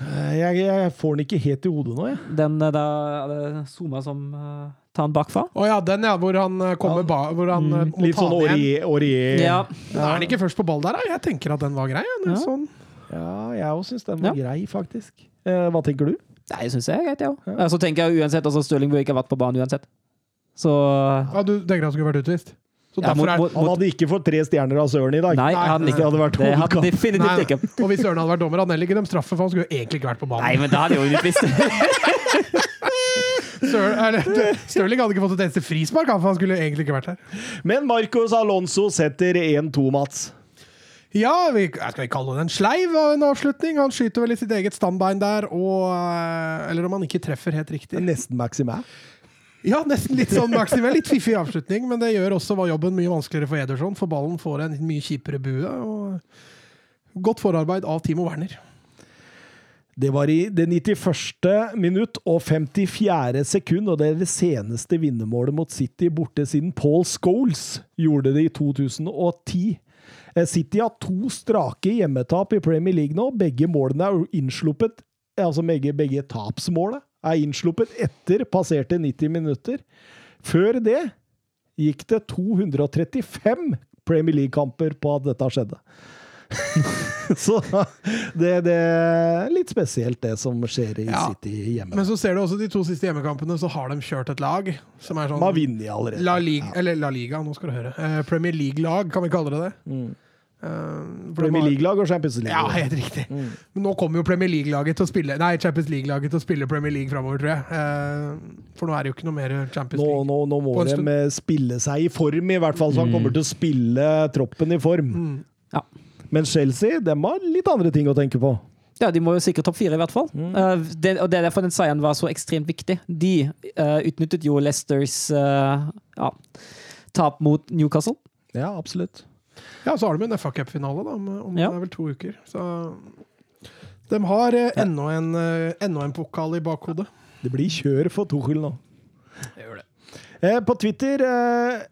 Eh, Jeg, jeg får den ikke helt i hodet nå, jeg. Den eh, da det Zuma som uh, tar den bakfra? Å ja, den ja, hvor han kommer ba hvor han mm, må Litt ta sånn. Aurier. Aurier. Ja. Er han ikke først på ball der, da? Jeg tenker at den var grei. Den, Ja. Sånn. Ja, jeg òg syns den var Ja. grei, faktisk. Eh, hva tenker du? Nei, jeg syns det er greit, jeg òg. Så tenker jeg uansett altså Stirling burde ikke ha vært på banen uansett. Så Ja, du tenker han skulle vært utvist? Så Ja, mot- er, mot- Han hadde ikke fått tre stjerner av Søren i dag. Nei, Nei, hadde det ikke. hadde vært det hadde definitivt nei, ikke. og hvis Søren hadde vært dommer, hadde han heller ikke dem straffe, for han skulle jo egentlig ikke vært på banen. Nei, men da hadde jo Stirling hadde ikke fått et eneste frispark, han, for han skulle egentlig ikke vært her. Men Marcos Alonso setter 1-2, Mats. Ja, vi, skal vi kalle det en sleiv av en avslutning? Han skyter vel i sitt eget standbein der, og eh, Eller om han ikke treffer helt riktig. Nesten Maximæ. Ja, nesten litt sånn Maximel. Litt fiffig avslutning, men det gjør også jobben mye vanskeligere for Ederson, for ballen får en mye kjipere bue. og Godt forarbeid av Timo Werner. Det var i det 91. minutt og 54. sekund, og det er det seneste vinnermålet mot City borte siden Paul Scholes gjorde det i 2010. Eh, City har to strake hjemmetap i Premier League nå. Begge målene er innsluppet Altså begge, begge tapsmålet er innsluppet etter passerte 90 minutter. Før det gikk det 235 Premier League-kamper på at dette skjedde. Så det, det er litt spesielt, det som skjer i Ja. City hjemme. Men så ser du også de to siste hjemmekampene, så har de kjørt et lag som er sånn. La Liga, eller La Liga, nå skal du høre. Eh, Premier League-lag, kan vi kalle det det? Eh, de Premier League-lag og Champions League. Ja, helt riktig. Men nå kommer jo Premier League-laget til å spille Nei, Champions League-laget til å spille Premier League framover, tror jeg. Uh, For nå er det jo ikke noe mer Champions Nå, League. nå, nå må de stund. eh, spille seg i form, i hvert fall, så han kommer til å spille troppen i form. Ja. Men Chelsea de har litt andre ting å tenke på. Ja, de må jo sikre topp fire, i hvert fall. Eh, det, og det er derfor den seieren var så ekstremt viktig. De uh, utnyttet jo Leicesters uh, ja, tap mot Newcastle. Ja, absolutt. Ja, så har de en FA Cup-finale da, om, om Ja. det er vel to uker. Så de har eh, enda en, eh, enda en pokal i bakhodet. Det blir kjør for Tuchel nå. Eh, På Twitter,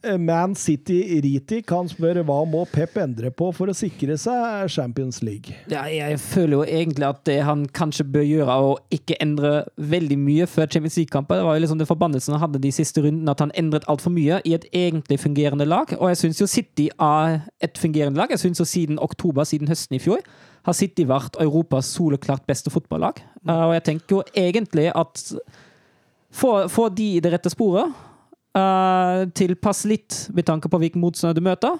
eh, Man City Riti kan spørre hva må Pep endre på for å sikre seg Champions League. Ja, jeg føler jo egentlig at det han kanskje bør gjøre, er å ikke endre veldig mye før Champions League-kamper. Det var jo liksom det forbannelsen han hadde de siste rundene, at han endret altfor mye i et egentlig fungerende lag. Og jeg syns jo City er et fungerende lag. Jeg syns jo siden oktober, siden høsten i fjor, har City vært Europas soleklart beste fotballag. Uh, og jeg tenker jo egentlig at få, få de i det rette sporet. Uh, tilpass litt med tanke på hvilken motstander du møter,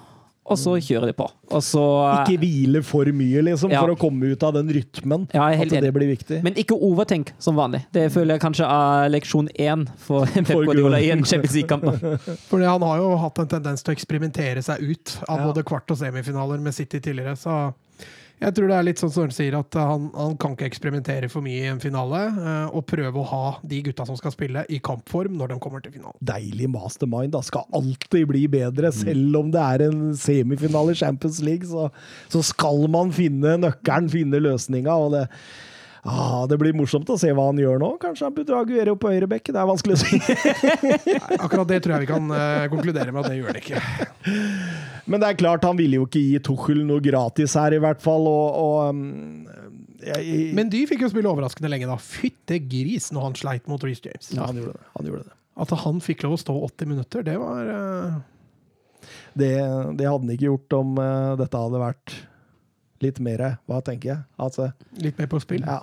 og så kjører de på. Og så uh, Ikke hvile for mye, liksom, Ja. for å komme ut av den rytmen. Ja, At det blir viktig. Men ikke overtenk som vanlig. Det føler jeg kanskje er leksjon én for Pep Guardiola i en Champions League-kamp. Fordi han har jo hatt en tendens til å eksperimentere seg ut av Ja. både kvart- og semifinaler med City tidligere, så jeg tror det er litt sånn som Søren sier, at han, han kan ikke eksperimentere for mye i en finale, eh, og prøve å ha de gutta som skal spille, i kampform når de kommer til finalen. Deilig mastermind. Da skal alltid bli bedre. Selv om det er en semifinale i Champions League, så, så skal man finne nøkkelen, finne løsninga. Og det, ah, det blir morsomt å se hva han gjør nå. Kanskje han putter Aguero på høyre bekk. Det er vanskelig å si. Nei, akkurat det tror jeg vi kan uh, konkludere med at det gjør det ikke. Men det er klart, han ville jo ikke gi Tuchel noe gratis her, i hvert fall. Og, og um, jeg, Men de fikk jo spille overraskende lenge, da. Fytte gris når han sleit mot Reece James. ja, han gjorde det. Han gjorde det. At han fikk lov å stå 80 minutter, det var uh... Det, det hadde han ikke gjort om uh, dette hadde vært litt mer Hva tenker jeg? Altså, litt mer på spill. ja.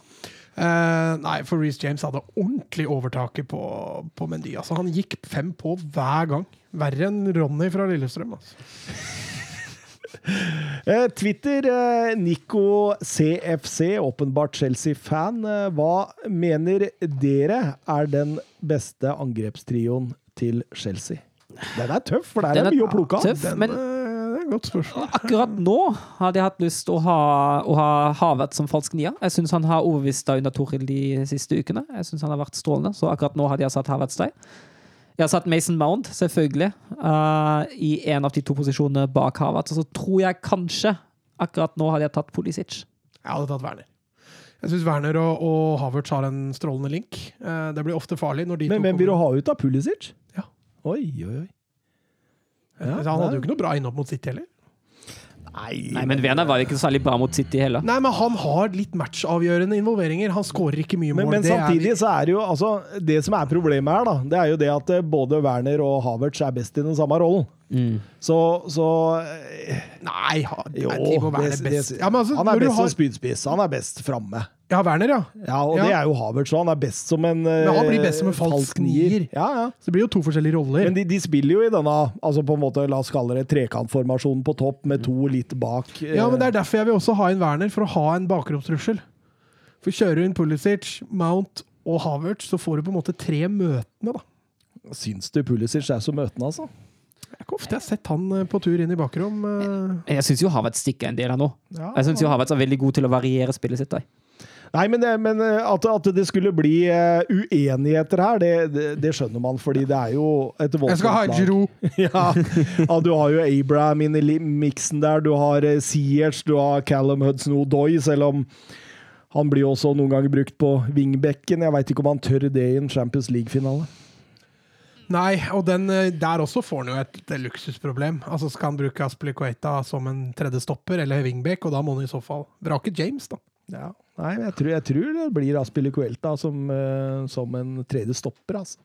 Uh, nei, for Reece James hadde ordentlig overtaket på, på Mendy. Altså, han gikk fem på hver gang. Verre enn Ronny fra Lillestrøm. Altså. Eh, Twitter, eh, Nico CFC, åpenbart Chelsea-fan. Hva mener dere er den beste angrepstrioen til Chelsea? Den er tøff, for der er er mye å plukke av. tøff. Den, Men- eh, det er et godt spørsmål. Akkurat nå hadde jeg hatt lyst til å ha, å ha Havet som falsk nier. Jeg syns han har overbevist deg under Toril de siste ukene. Jeg synes han har vært strålende, så akkurat nå hadde jeg satt Havertz der. Jeg har satt Mason Mount, selvfølgelig, uh, i en av de to posisjonene bak Havertz. Og så tror jeg kanskje akkurat nå hadde jeg tatt Pulisic. Jeg hadde tatt Werner. Jeg syns Werner og, og Havertz har en strålende link. Uh, det blir ofte farlig når de Men to hvem vil du ha ut av Pulisic? Ja. Oi, oi, oi. Ja, han hadde jo ikke noe bra innhopp mot City heller. Nei, Nei, men Werner var ikke særlig bra mot City heller. Nei, men han har litt matchavgjørende involveringer. Han skårer ikke mye Men, mål. men Det er samtidig vi- så er det jo altså, Det som er problemet her, da, det er jo det at eh, både Werner og Havertz er best i den samme rollen. Mm. Så, så Nei, han, Jo, Timo Werner det- best. det- Ja, men altså, han er best har- som spydspiss. Han er best framme. Ja, Werner, ja. Ja, og Ja. det er jo Havertz òg. Han er best som en eh, Men han blir best som en falsk nier. Ja, ja. Så det blir jo to forskjellige roller. Men de, de spiller jo i denne altså på en måte, la oss kalle det trekantformasjonen på topp, med to litt bak. eh, Ja, men Det er derfor jeg vil også ha inn Werner, for å ha en bakromstrussel. For kjører du inn Pulisic, Mount og Havertz, så får du på en måte tre møtende, da. Syns du Pulisic er så møtende, altså? Det er ikke ofte jeg har sett han eh, på tur inn i bakrom. Jeg, Jeg syns jo Havertz stikker en del her nå. Ja. Jeg syns Havertz er veldig god til å variere spillet sitt. Der. Nei, men, det, men eh, at, at det skulle bli eh, uenigheter her, det, det, det skjønner man, fordi det er jo et voldsomt lag. Jeg skal ha voldsomt ja. ja, du har jo Abraham inn i miksen der, du har Siers, Sears, du har Callum Hudson-Odoi, selv om han blir jo også noen ganger brukt på vingbekken. Jeg veit ikke om han tør det i en Champions League-finale. Nei, og den, eh, der også får han jo et, et luksusproblem. Altså Skal han bruke Aspilicueta som en tredje stopper eller wingback, og da må han i så fall vrake James, da. Ja. Nei, men jeg tror, jeg tror det blir Aspilicuelta som, eh, som en tredje stopper, altså.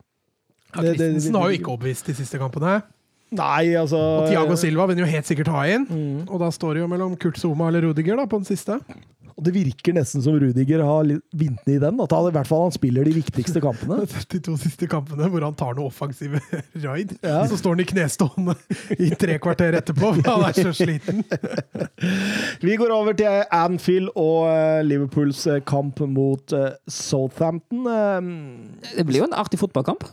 Ja, Christensen har jo ikke overbevist de siste kampene. Nei, altså Og Thiago Silva vil jo helt sikkert ha inn. Mm. Og da står det jo mellom Kurt Zuma eller Rudiger da, på den siste. Og det virker nesten som Rudiger har litt vunnet i den. At han, i hvert fall han spiller de viktigste kampene. De to siste kampene hvor han tar noe offensive raid. Ja. Så står han i knestående i tre kvarter etterpå, for han er så sliten. Vi går over til Anfield og eh, Liverpools eh, kamp mot eh, Southampton. Det blir jo en artig fotballkamp.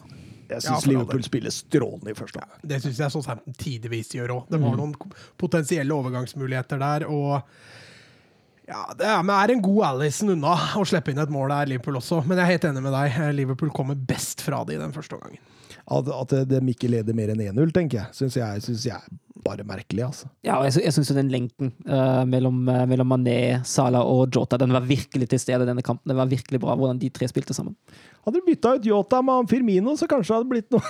Jeg Ja, syns ja, Liverpool Liverpool spiller strålende i første omgang. Det syns jeg Southampton tidvis gjør òg. Det var noen potensielle overgangsmuligheter der. og ja, Det er, men er en god Alison unna å slippe inn et mål der, Liverpool også. Men jeg er helt enig med deg. Liverpool kommer best fra det i den første omgangen. At, at de ikke leder mer enn 1-0, tenker jeg, syns jeg, synes jeg er bare merkelig. altså. Ja, og jeg, jeg syns den lenken uh, mellom, uh, mellom Mané, Salah og Jota den var virkelig til stede i denne kampen. Det var virkelig bra hvordan de tre spilte sammen. Hadde du bytta ut Yota med han Firmino, så kanskje det hadde blitt noe.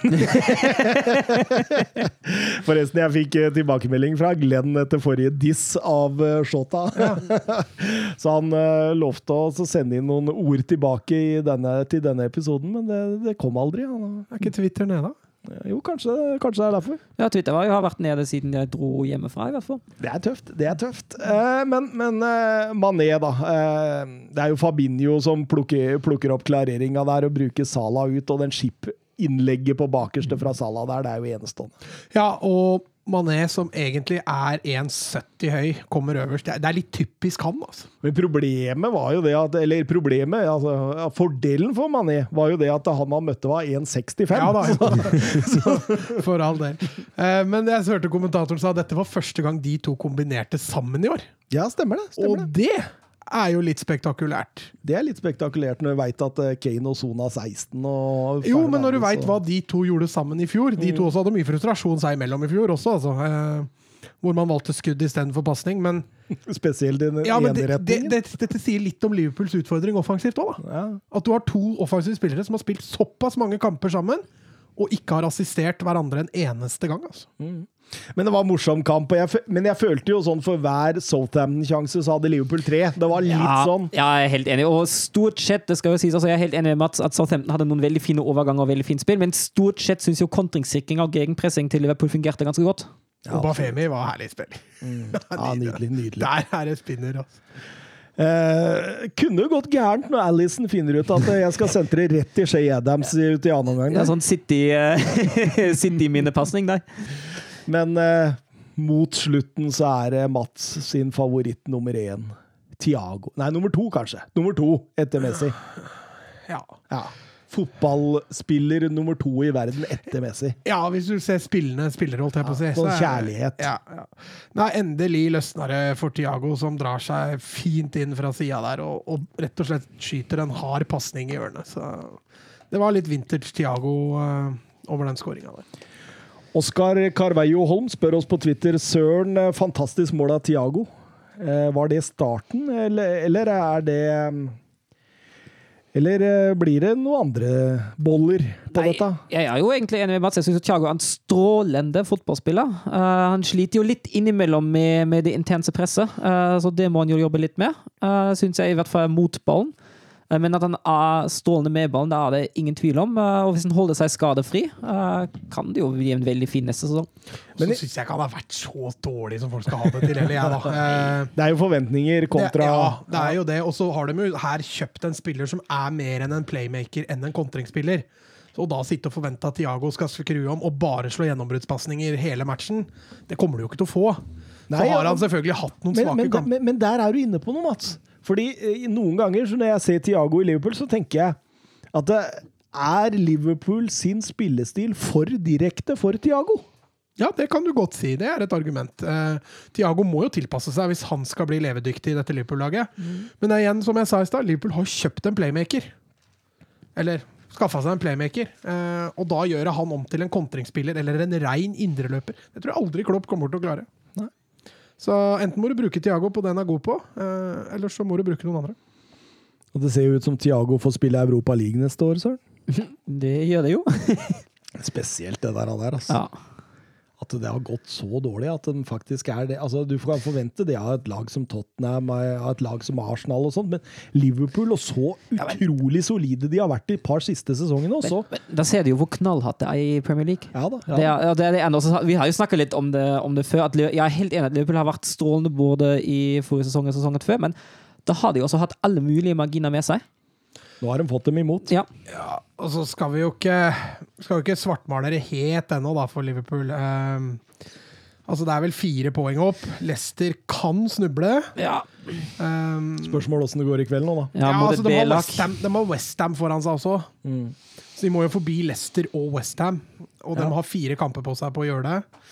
Forresten, jeg fikk eh, tilbakemelding fra Glenn etter forrige diss av eh, Shota. så han eh, lovte oss å sende inn noen ord tilbake i denne, til denne episoden, men det, det kom aldri. Han, Er ikke Twitter nede? Jo, kanskje, kanskje det er derfor. Ja, Twitter har jo- har vært nede siden jeg dro hjemmefra, i hvert fall. Det er tøft. det er tøft. Eh, men men eh, Mané, da. Eh, det er jo Fabinho som plukker, plukker opp klareringa der og bruker Sala ut, og den skip-innlegget på bakerste fra Sala der, det er jo enestående. Ja, og Mané, som egentlig er 1,70 høy, kommer øverst. Det er- litt typisk han, altså. Men problemet var jo det at Eller problemet, altså fordelen for Mané var jo det at han han møtte var 1,65. Ja da, Så- For all del. Eh, Men jeg hørte kommentatoren sa at dette var første gang de to kombinerte sammen i år. ja, stemmer det. Og det. det er jo litt spektakulært. Det er litt spektakulært når du veit at eh, Kane og Sona 16 og Jo, men når du veit hva de to gjorde sammen i fjor De to også hadde mye frustrasjon seg imellom i fjor også, altså. Eh, Hvor man valgte skudd istedenfor pasning. Men, Spesielt i den ja, men det, ene det, retningen. det, dette sier litt om Liverpools utfordring offensivt òg. Ja. At du har to offensive spillere som har spilt såpass mange kamper sammen, og ikke har assistert hverandre en eneste gang. altså. Men det var en morsom kamp. Og jeg, men jeg følte jo sånn for hver Southampton-sjanse så hadde Liverpool tre. Det var litt Ja, sånn. ja, jeg er helt enig. Og stort sett, det skal jo sies, altså jeg er helt enig med Mats at Southampton hadde noen veldig fine overganger og veldig fint spill, men stort sett syns jo kontringssikring og gegenpressing til Liverpool fungerte ganske godt. Ja, og Bafemi var herlig spill. Ja, nydelig. nydelig. Der er det spinner, altså. Eh, kunne jo gått gærent når Alison finner ut at jeg skal sentre rett til Shay Adams ut i annen omgang. Det er sånn City, eh, City-minnepasning der. Men eh, mot slutten så er det Mats sin favoritt nummer én. Tiago. Nei, nummer to, kanskje. Nummer to etter Messi. Ja. Ja. Fotballspiller nummer to i verden etter Messi. ja, hvis du ser spillende spillere, holdt jeg på å si. Ja, sånn kjærlighet. Ja, ja. Nei, endelig løsner det for Tiago, som drar seg fint inn fra sida der og, og rett og slett skyter en hard pasning i hjørnet. Så det var litt vintage Tiago uh, over den skåringa der. Oskar Carveio Holm spør oss på Twitter Søren, eh, fantastisk mål av Tiago. Eh, var det starten, eller, eller er det Eller eh, blir det noen andre boller på Nei, dette? Jeg er jo egentlig enig med Mats. Jeg syns Thiago er en strålende fotballspiller. Uh, han sliter jo litt innimellom med, med det intense presset, uh, så det må han jo jobbe litt med. Uh, syns jeg i hvert fall mot ballen. Eh, Men at han er strålende med ballen, det er det ingen tvil om. Eh, Og hvis han holder seg skadefri, eh, kan det jo bli en veldig fin neste sesong. Så syns jeg ikke han har vært så dårlig som folk skal ha det til, eller jeg, da. Eh, Det er jo forventninger kontra ja, det er jo det. Og så har de jo her kjøpt en spiller som er mer enn en playmaker enn en kontringsspiller. Så å da sitte og forvente at Tiago skal skru om og bare slå gjennombruddspasninger hele matchen, det kommer du jo ikke til å få. Nei, så har han selvfølgelig hatt noen men, svake men, kamper. men, men der er du inne på noe, Mats. Fordi eh, noen ganger så når jeg ser Tiago i Liverpool, så tenker jeg at det er Liverpool sin spillestil for direkte for Tiago. Ja, det kan du godt si. Det er et argument. Eh, Tiago må jo tilpasse seg hvis han skal bli levedyktig i dette Liverpool-laget. Men er igjen, som jeg sa i stad, Liverpool har kjøpt en playmaker. Eller skaffa seg en playmaker. Eh, og da gjør han om til en kontringsspiller eller en rein indreløper. Det tror jeg aldri Klopp kommer til å klare. Så enten må du bruke Tiago på det han er god på, eh, eller så må du bruke noen andre. Og det ser jo ut som Tiago får spille Europa League neste år, Søren. Det gjør det jo. Spesielt det der, der altså. Ja. At det har gått så dårlig at den faktisk er det. Altså, du kan forvente det av et lag som Tottenham, av et lag som Arsenal og sånt, men Liverpool, og så utrolig solide de har vært de par siste sesongene også. Men Da ser du jo hvor knallhatt det er i Premier League. Ja da. Det er, det er det. Også, vi har jo snakket litt om det, om det før. At jeg er helt enig at Liverpool har vært strålende både i forrige sesong og sesongen før, men da har de også hatt alle mulige marginer med seg. Nå har de fått dem imot. Ja. Ja, og så skal vi jo ikke, skal jo ikke svartmale det helt ennå, da, for Liverpool. Um, altså, det er vel fire poeng opp. Leicester kan snuble. Ja. Um, Spørsmål åssen det går i kveld nå, da. Ja, ja altså, de, har B-lag. West Ham, de har Westham foran seg også. Så de må jo forbi Leicester og Westham. Og de har fire kamper på seg på å gjøre det.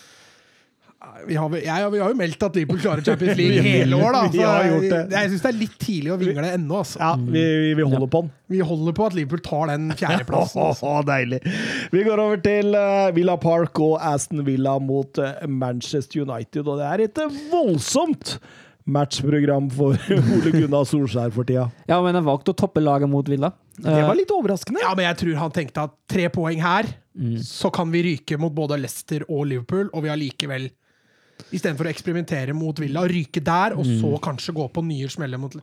Vi har, jeg, vi har jo meldt at Liverpool klarer Champions League hele år, da. Så jeg. Jeg syns det er litt tidlig å vingle ennå. Altså. Ja, vi, vi, vi holder på den. Vi holder på at Liverpool tar den fjerdeplassen. Altså. Deilig. Vi går over til eh, Villa Park og Aston Villa mot eh, Manchester United. Og det er et eh, voldsomt matchprogram for Ole Gunnar Solskjær for tida. ja, men han valgte å toppe laget mot Villa. Det var litt overraskende. Ja, men jeg tror han tenkte at tre poeng her, så kan vi ryke mot både Leicester og Liverpool, og vi har likevel Istedenfor å eksperimentere mot Villa, ryke der, og så kanskje gå på nye smeller mot Og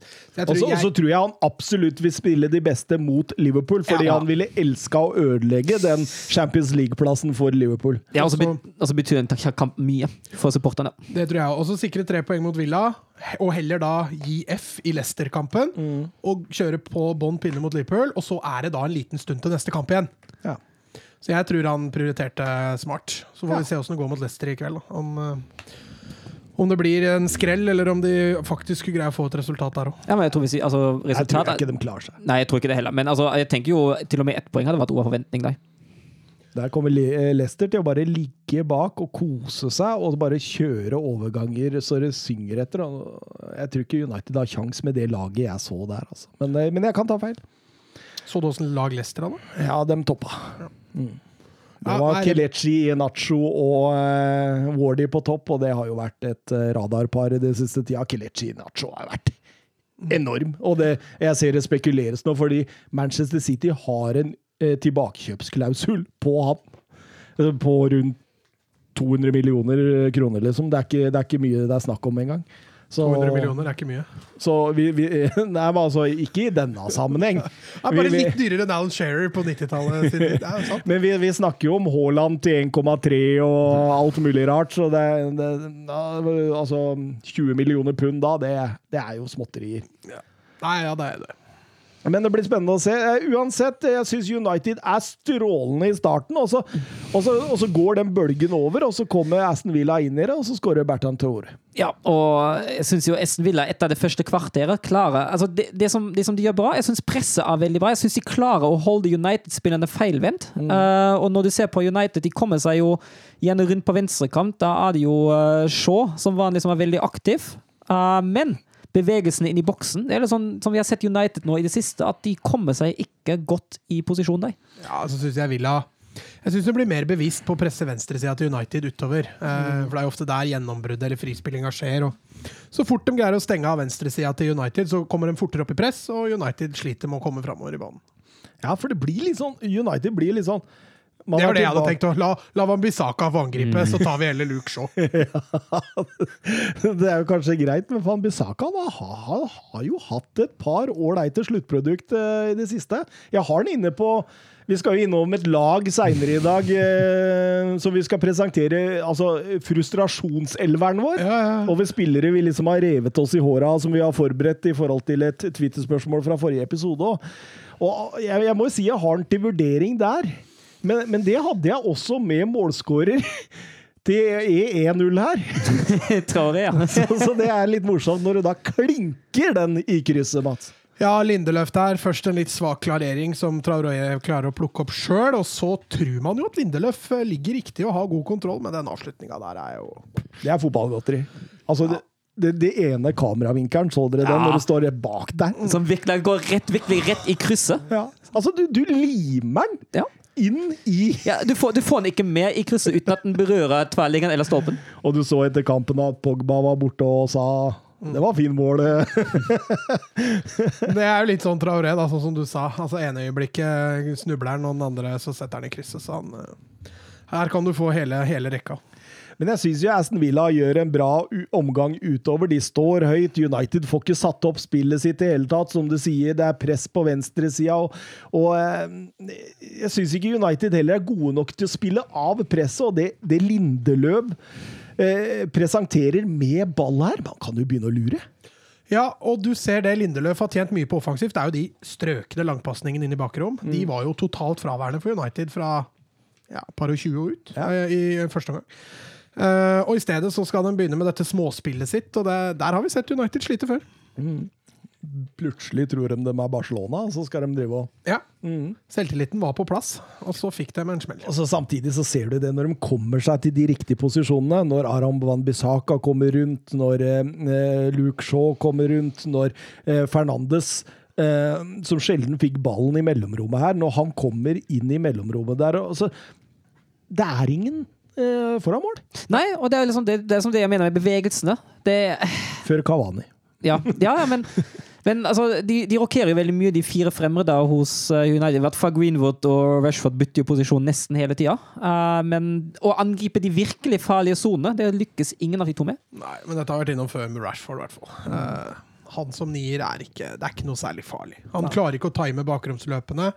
så jeg, tror jeg han absolutt vil spille de beste mot Liverpool, fordi Ja. han ville elska å ødelegge den Champions League-plassen for Liverpool. Ja, og så Altså- betyr den kamp mye for supporterne. det tror jeg Og så Sikre tre poeng mot Villa, og heller da gi F i Leicester-kampen. Og kjøre på bånn pinne mot Liverpool, og så er det da en liten stund til neste kamp igjen. Ja. Så jeg tror han prioriterte smart. Så får Ja. vi se åssen det går mot Leicester i kveld. da. Om, eh, om det blir en skrell, eller om de faktisk skulle greie å få et resultat der òg. Ja, jeg tror altså, Jeg tror ikke de klarer seg. Nei, jeg tror ikke det heller. Men altså, jeg tenker jo til og med ett poeng hadde vært over forventning. Der. Der kommer eh, Leicester til å bare ligge bak og kose seg og bare kjøre overganger så det synger etter. Jeg tror ikke United har kjangs med det laget jeg så der, altså. Men, eh, men jeg kan ta feil. Så du åssen lag Leicester hadde? Ja, dem toppa. Mm. Det var det- Kelechi, Nacho og uh, Wardy på topp, og det har jo vært et eh, radarpar i det siste tida. Kelechi Nacho har vært enorm, og det, jeg ser det spekuleres nå, fordi Manchester City har en uh, tilbakekjøpsklausul på ham. På rundt 200 millioner kroner, liksom. Det er ikke, det er ikke mye det er snakk om engang. Så, 200 millioner er ikke mye. Så vi, vi Nei, men altså, ikke i denne sammenheng. Det er bare Vi- litt dyrere enn Alan Shearer på 90-tallet. sin tid. Det er jo sant. Men vi, vi snakker jo om Haaland til 1,3 og alt mulig rart, så det, det Altså 20 millioner pund da, det, det er jo småtterier. Nei, ja, det er det. Men det blir spennende å se. Eh, Uansett, jeg syns United er strålende i starten, og så, og, så, og så går den bølgen over, og så kommer Aston Villa inn i det, og så skårer Bertan Thor. Ja, og jeg syns jo Aston Villa etter det første kvarteret klarer altså det, det, som, det som de gjør bra, jeg syns presset er veldig bra. Jeg syns de klarer å holde United-spillerne feilvendt. Eh, og når du ser på United, de kommer seg jo gjerne rundt på venstrekant. Da er det jo uh, Shaw som vanlig som er veldig aktiv. Uh, men bevegelsene inn i boksen det er litt sånn som vi har sett United nå i det siste, at de kommer seg ikke godt i posisjon der. Ja, så syns jeg Villa Jeg syns hun blir mer bevisst på å presse venstresida til United utover. Eh, for det er jo ofte der gjennombruddet eller frispillinga skjer. Og så fort de greier å stenge av venstresida til United, så kommer de fortere opp i press, og United sliter med å komme framover i banen. Ja, for det blir litt sånn United blir litt sånn Det var det jeg hadde tenkt. å La, la Van Bissaka få angripe, så tar vi heller Luke Shaw. Det er jo kanskje greit, men han har, har jo hatt et par ålreite sluttprodukt uh, i det siste. Jeg har den inne på Vi skal jo innom et lag seinere i dag eh, som vi skal presentere. Altså frustrasjonselveren vår. Ja, ja. Over spillere vi liksom har revet oss i håra, som vi har forberedt i forhold til et Twitter-spørsmål fra forrige episode. Og jeg, jeg må jo si jeg har den til vurdering der. Men, men det hadde jeg også med målskårer. Det er 1-0 her. Tror jeg, ja. Så, så det er litt morsomt når du da klinker den i krysset, Mats. Ja, Lindeløf der. Først en litt svak klarering som Traoré klarer å plukke opp sjøl. Og så tror man jo at Lindeløf eh, ligger riktig og har god kontroll, men den avslutninga der er jo Det er fotballgodteri. Altså, det, det, det ene kameravinkelen, så dere den Ja. når du står bak der? Som virkelig går rett, virkelig rett i krysset. Ja. Altså, du, du limer den Ja. Inn i Ja, du, får, du får den ikke med i krysset uten at den berører tverrliggeren eller stolpen. Og du så etter kampen at Pogba var borte og sa det var fin mål. Det er jo litt sånn Traoré, da, sånn som du sa. Altså ene øyeblikket snubler han, og den andre så setter han i krysset. Så han eh, Her kan du få hele, hele rekka. Men jeg syns jo Aston Villa gjør en bra omgang utover. De står høyt. United får ikke satt opp spillet sitt i hele tatt. Som du sier, det er press på venstresida. Og, og eh, jeg syns ikke United heller er gode nok til å spille av presset. Og det, det Lindeløv eh, presenterer med ball her, man kan jo begynne å lure. Ja, og du ser det Lindeløf har tjent mye på offensivt. Det er jo de strøkne langpasningene inn i bakrom. De var jo totalt fraværende for United fra ja, par og 20 og ut Ja. eh, i første omgang. Eh, og i stedet så skal de begynne med dette småspillet sitt, og det, der har vi sett United slite før. Plutselig tror de de er Barcelona, og så skal de drive og Ja. Selvtilliten var på plass, og så fikk de en smell. Og så Samtidig så ser du det når de kommer seg til de riktige posisjonene. Når Aram Van Bissaka kommer rundt, når eh, Luke Shaw kommer rundt, når eh, Fernandes eh, som sjelden fikk ballen i mellomrommet her, når han kommer inn i mellomrommet der og så, Det er ingen eh, foran mål Nei, og det er liksom det, det, er som det jeg mener med bevegelsene. Det før Kavani. Ja, ja, ja men, men altså, de, de rokerer jo veldig mye, de fire fremre da hos eh, United. I hvert fall Greenwood og Rashford bytter jo posisjon nesten hele tida. Uh, men å angripe de virkelig farlige sonene, det lykkes ingen av de to med. Nei, men dette har vært innom før med Rashford, i hvert fall. Uh, han som nier er ikke Det er ikke noe særlig farlig. Han klarer ikke å time bakromsløpene.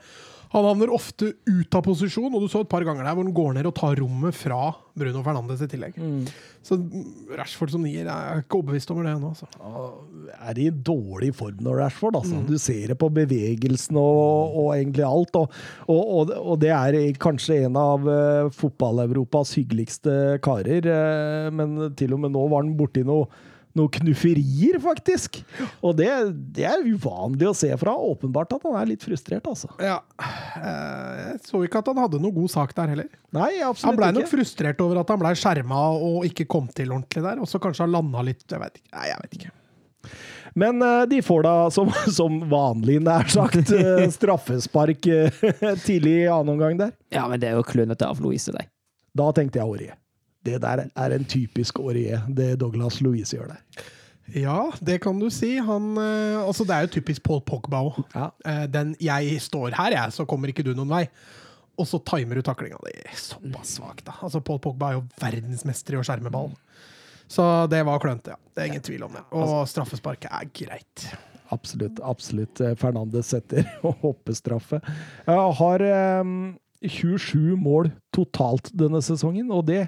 Han havner ofte ut av posisjon, og du så et par ganger der hvor han går ned og tar rommet fra Bruno Fernandes i tillegg. Så mm, Rashford som nier jeg er ikke overbevist over det ennå. Altså. er i dårlig form når Rashford. Altså. Du ser det på bevegelsen og, og egentlig alt. Og, og, og, og det er kanskje en av uh, fotball-Europas hyggeligste karer. uh, men til og med nå var han borti noe noen knufferier, faktisk. Og det, det er uvanlig å se fra. Åpenbart at han er litt frustrert, altså. Ja. eh, jeg så ikke at han hadde noe god sak der heller. Nei, absolutt ikke. Han blei ble nok frustrert over at han ble skjerma og ikke kom til ordentlig der. Og så kanskje han landa litt Jeg vet ikke. Nei, jeg vet ikke. Men eh, de får da, som, som vanlig nær sagt, eh, straffespark tidlig i annen omgang der. Ja, men det er jo klønete av Louise, deg. Da tenkte jeg Aurier. Det der er en typisk Aurier, det Douglas Louise gjør der. Ja, det kan du si. Han eh, Altså, det er jo typisk Paul Pogba òg. Ja. Eh, den 'jeg står her, jeg, så kommer ikke du noen vei'. Og så timer du taklinga di såpass svakt, da. Altså, Paul Pogba er jo verdensmester i å skjerme ball. Så det var klønete, ja. Det er ingen tvil om det. Og straffesparket er greit. Absolutt. absolutt. Eh, Fernandes setter hoppestraffe. Har eh, 27 mål totalt denne sesongen, og det,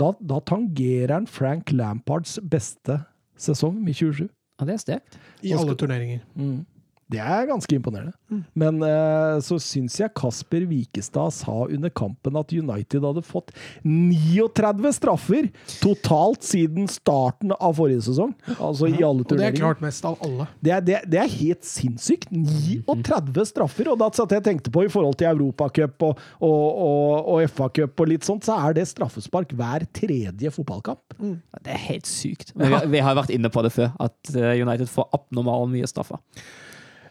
da, da tangerer han Frank Lampards beste sesong med 27. Ja, det er sterkt. I alle turneringer. turneringer. Det er ganske imponerende. Men eh, så syns jeg Kasper Wikestad sa under kampen at United hadde fått 39 straffer totalt siden starten av forrige sesong. Altså i alle Og det er klart mest av alle. Det er, det, det er helt sinnssykt. 39 straffer! Og da satt jeg tenkte på i forhold til Europacup og, og, og, og FA-cup og litt sånt, så er det straffespark hver tredje fotballkamp. Mm. Det er helt sykt. Vi, vi har vært inne på det før, at eh, United får abnormalt mye straffer.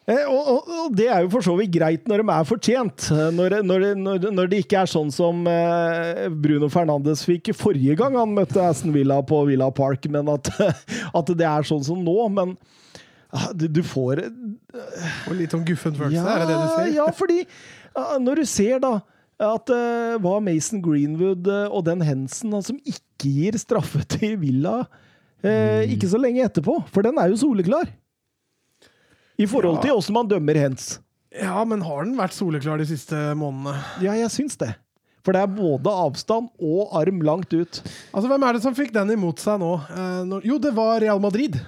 Eh, og, og, og det er jo for så vidt greit når de er fortjent. Eh, Når, når, når, når det ikke er sånn som eh, Bruno Fernandes fikk forrige gang han møtte Aston Villa på Villa Park, men at, at det er sånn som nå. Men ah, du, du får Og litt sånn guffen følelse, er det det du sier? Ja, fordi ah, når du ser da at det var Mason Greenwood og den Hensen som ikke gir straffe til Villa mm. ikke så lenge etterpå. For den er jo soleklar. I forhold Ja. til åssen man dømmer Hens. Ja, men har den vært soleklar de siste månedene? Ja, jeg syns det. For det er både avstand og arm langt ut. Altså, Hvem er det som fikk den imot seg nå? Eh, når, jo, det var Real Madrid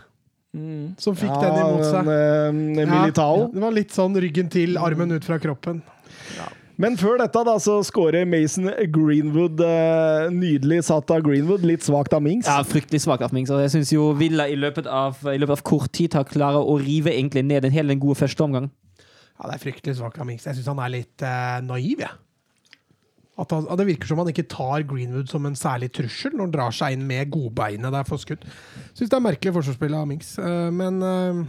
som fikk den imot seg. men, eh, Militao. Ja, det var litt sånn ryggen til, armen ut fra kroppen. Men før dette da, så skårer Mason Greenwood eh, nydelig satt av Greenwood. Litt svakt av Mings. Ja, fryktelig svakt av Mings. og Jeg syns jo Villa i løpet, av, i løpet av kort tid har klart å rive egentlig ned en hel den gode første omgang. Ja, Det er fryktelig svakt av Mings. Jeg syns han er litt eh, naiv, jeg. At han, at det virker som han ikke tar Greenwood som en særlig trussel når han drar seg inn med godbeinet der for skudd. Syns det er merkelig forsvarsspill av Mings, eh, men eh,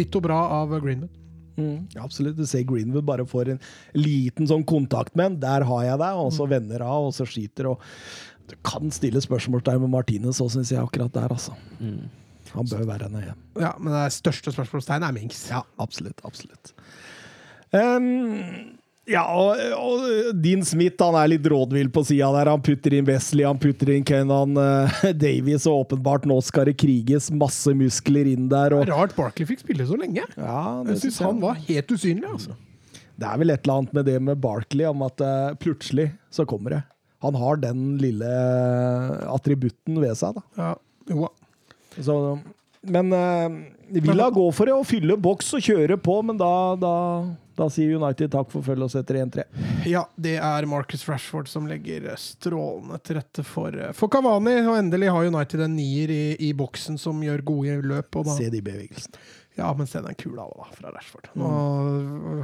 ditto bra av Greenwood. Mm, absolutt. Du ser Greenwood bare får en liten sånn kontakt med en. Der har jeg deg, og så vender av, og så skyter. og Du kan stille spørsmålstegn med Martinez òg, syns jeg, akkurat der, altså. Han bør være nøye. Ja, men det største spørsmålstegnet er Minx. Ja, absolutt. Absolutt. Ehm, ja, og, og Dean Smith han er litt rådvill på sida der. Han putter inn Wesley, han putter inn Kenan uh, Davies, og åpenbart nå skal det kriges masse muskler inn der. Og, rart Barkley fikk spille så lenge. ja, det Jeg syns han var helt usynlig. altså. Det er vel et eller annet med det med Barkley, om at uh, plutselig så kommer det. Han har den lille attributten ved seg, da. Ja, jo. Så, men uh, Villa går for det å fylle boks og kjøre på, men da, da, da sier United takk for følget og setter 1-3. ja, det er Marcus Rashford som legger strålende til rette for, for Cavani. Og endelig har United en nier i, i boksen som gjør gode løp. Og da, Se de bevegelsene. ja, men se den kula da, fra Rashford. Nå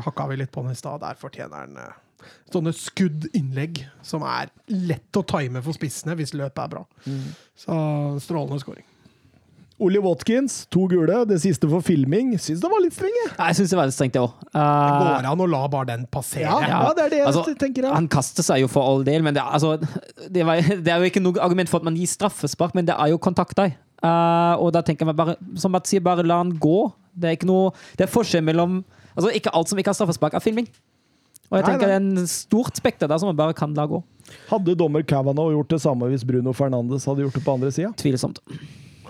hakka vi litt på den i stad. Der fortjener han eh, sånne skuddinnlegg som er lett å time for spissene hvis løpet er bra. Så strålende scoring. Oli Watkins, to gule. Det siste for filming. Syns det var litt strenge. jeg. Jeg syns det var litt strengt, det òg. Det går an å la bare den passere. Ja, ja, det er det jeg Altså, tenker. Ja. Han kaster seg jo for all del, men det, er- altså, det, var, det er jo ikke noe argument for at man gir straffespark, men det er jo kontakt der. Eh, og da tenker jeg bare, som Mats sier, bare la han gå. Det er ikke noe Det er forskjell mellom Altså, ikke alt som ikke har straffespark, er filming. Og jeg Nei, tenker nei. det er en stort spekter der som man bare kan la gå. Hadde dommer Kavanaugh gjort det samme hvis Bruno Fernandes hadde gjort det på andre sida? Tvilsomt.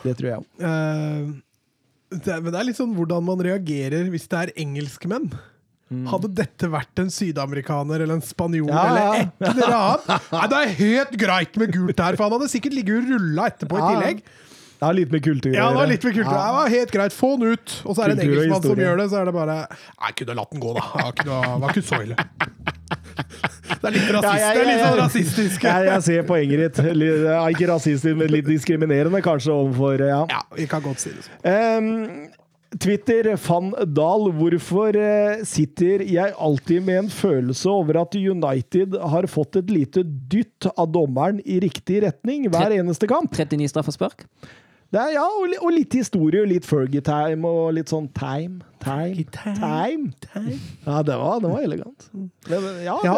Det tror jeg òg. Uh, er- men det er litt sånn hvordan man reagerer hvis det er engelskmenn. Hadde dette vært en sydamerikaner eller en spanjol Ja, eller et eller annet Nei, Det er helt greit med gult her, for han hadde sikkert ligget og rulla etterpå Ja, i tillegg. Det har litt med kultur å Ja, det var litt med kultur. Det var helt greit. Få den ut! Og så er det en engelskmann som gjør det, så er det bare jeg kunne latt den gå, da. Det var ikke, var ikke så ille. Det er litt, rasist, Ja, ja, ja, Det er litt sånn rasistisk. Jeg, jeg ser poenget ditt. Litt- er Ikke rasistisk, men litt diskriminerende kanskje overfor ja. Ja, vi kan godt si det sånn. Um, Twitter, van Dahl, hvorfor eh, sitter jeg alltid med en følelse over at United har fått et lite dytt av dommeren i riktig retning hver eneste kamp? 39 straffespark. Er, ja, og, og litt historie, og litt Fergie-time og litt sånn time. Time. Time. time. time. Ja, det var, det var elegant. Det, ja, Ja,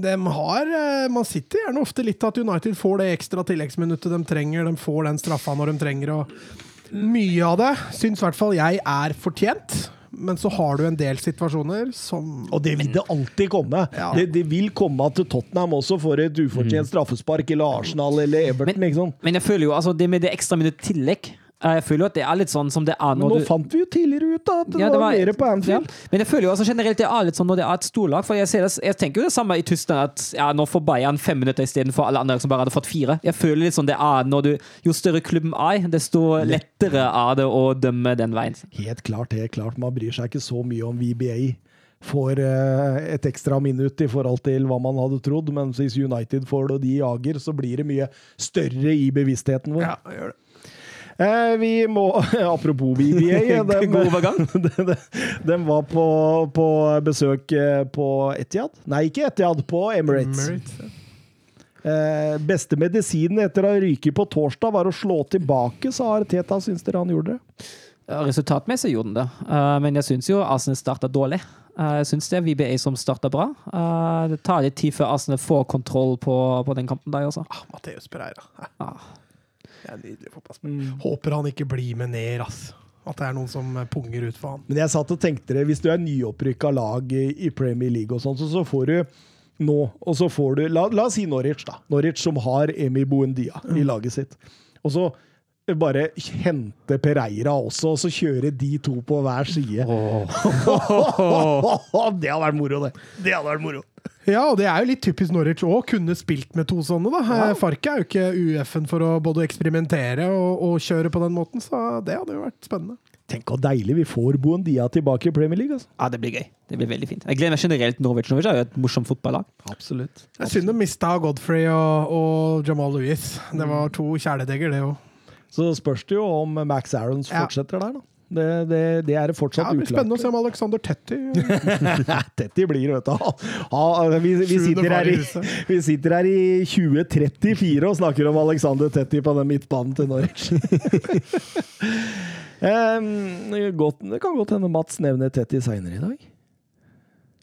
de har, eh, man sitter gjerne ofte litt at United får det ekstra tilleggsminuttet de trenger. De får den straffa når de trenger. Og mye av det syns i hvert fall jeg er fortjent. Men så har du en del situasjoner som Og det vil det alltid komme. Ja. Det, det vil komme at Tottenham også får et ufortjent straffespark, eller Arsenal eller Everton. sant? Men jeg føler jo altså det med det ekstra minutt tillegg Jeg føler jo at det er litt sånn som det er Men du... nå du fant vi jo tidligere ut da, at det, Ja, var, mer på Anfield. Ja. Men jeg føler jo også generelt det er litt sånn når det er et storlag. For jeg, ser det, jeg tenker jo det samme i Tyskland, at ja, nå får Bayern fem minutter istedenfor alle andre som bare hadde fått fire. Jeg føler litt sånn det er når du Jo større klubben er, desto lettere er det å dømme den veien. Helt klart, helt klart. Man bryr seg ikke så mye om VBA. Får eh, et ekstra minutt i forhold til hva man hadde trodd, men hvis United får det og de jager, så blir det mye større i bevisstheten vår. Ja, gjør det. Eh, vi må Apropos VBA. Den, God overgang. de, de, de var på, på besøk eh, på Etiad? Nei, ikke Etiad, på Emirates. Emirates, ja. Eh, beste medisinen etter å ryke på torsdag var å slå tilbake, sa Arteta. Syns dere han gjorde det? Resultatmessig gjorde han det, uh, men jeg syns jo Arsenal starta dårlig. Uh, jeg syns det er VBA som starta bra. Uh, det tar litt tid før Arsenal får kontroll på, på den kampen der også. Ah, Mateus Pereira. Ah. Det er en nydelig fotballspiller. Håper han ikke blir med ned, ass. At det er noen som eh, punger ut for han. Men jeg satt og tenkte det, hvis du er nyopprykka lag i Premier League og sånn, så, så får du nå, og så får du La, la oss si Norwich, da. Norwich som har Emi Buendia i laget sitt. Og så bare hente Pereira også, og så kjøre de to på hver side. det hadde vært moro, det. Det hadde vært moro. Ja, og det er jo litt typisk Norwich òg, kunne spilt med to sånne. da. Ja. Eh, Farke er jo ikke UF-en for å både eksperimentere og, og kjøre på den måten, så det hadde jo vært spennende. Tenk hvor deilig vi får Buendia tilbake i Premier League. altså. Ja, det blir gøy. Det blir veldig fint. Jeg gleder meg generelt Norwich. Norwich er jo et morsomt fotballag. Absolutt. Absolutt. er synd de mista Godfrey og, og Jamal Lewis. Det var to kjæledegger, det òg. Så spørs det jo om Max Aarons Ja. fortsetter der, da. Det, det, det er det fortsatt Ja, det blir spennende å se om Alexander Tetti Tetti blir, vet du. Ha, vi, vi, sitter her i, vi sitter her i 2034 og snakker om Alexander Tetti på den midtbanen til Norwich. um, godt, det kan godt hende Mats nevner Tetti seinere i dag.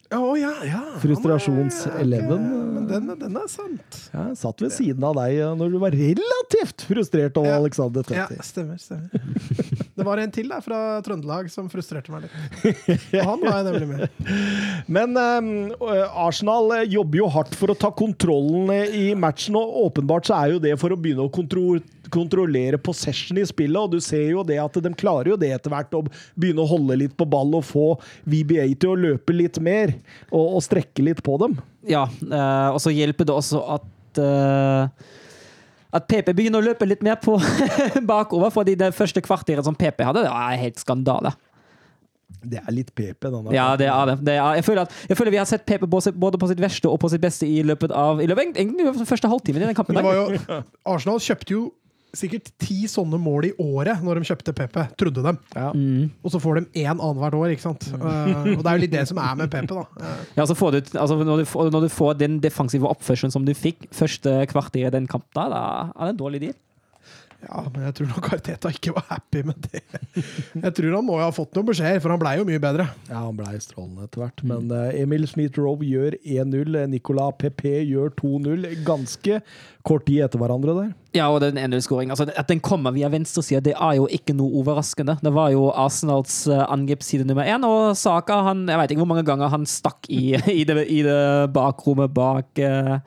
Å ja, ja. Frustrasjonseleven. Ja, den, den er sant. Ja, satt ved siden av deg eh, når du var relativt frustrert over. Alexander Ja, stemmer. stemmer. Det var en til der fra Trøndelag som frustrerte meg litt. Og han var jeg nemlig med. Men eh, Arsenal eh, jobber jo hardt for å ta kontrollen eh, i matchen, og åpenbart så er jo det for å begynne å kontro kontrollere possession i spillet, og du ser jo det at de klarer jo det etter hvert, å begynne å holde litt på ball og få VBA til å løpe litt mer, og, og strekke litt på dem. Ja, eh, og så hjelper det også at eh, at PP begynner å løpe litt mer på bakover, fordi det første kvarteret som PP hadde, det var helt skandale. Det er litt PP, denne. Ja, det er det. det er, jeg, føler at, jeg føler vi har sett PP både på sitt verste og på sitt beste i løpet av i løpet, egentlig første halvtime i den kampen. Det var jo, Arsenal kjøpte jo sikkert ti sånne mål i året når de kjøpte Pepe, trodde de. Ja. Og så får de én annethvert år, ikke sant. Eh, og det er jo litt det som er med Pepe, da. Eh, Ja, så får du, altså, når, du får, når du får den defensive oppførselen som du fikk første kvarter i den kampen, da da er det en dårlig deal. Ja, men jeg tror nok Arteta ikke var happy med det. Jeg tror han må jo ha fått noen beskjeder, for han blei jo mye bedre. Ja, han blei strålende etter hvert. Men eh, Emil Smith-Rowe gjør 1-0. Nicolas PP gjør 2-0. Ganske kort tid etter hverandre der. Ja, og den 1-0-skåringen. Altså, at den kommer via venstresida, det er jo ikke noe overraskende. Det var jo Arsenals uh, angrepsside nummer én, og Saka han, Jeg vet ikke hvor mange ganger han stakk i, i, det, i det bakrommet bak, eh,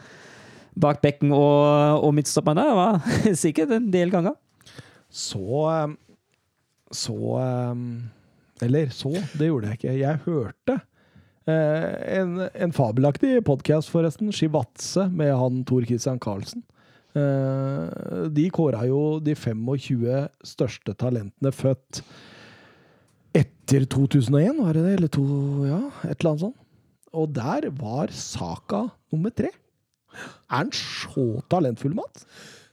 bak bekken og, og midtstopperne. Det var sikkert en del ganger. Så eh, Så eh, Eller så, det gjorde jeg ikke. Jeg hørte eh, en, en fabelaktig podkast, forresten. Skivatse med han Tor Christian Karlsen. Eh, de kåra jo de 25 største talentene født etter 2001, var det det? Eller to, ja, et eller annet sånt. Og der var Saka nummer tre. Er han så talentfull, Mats?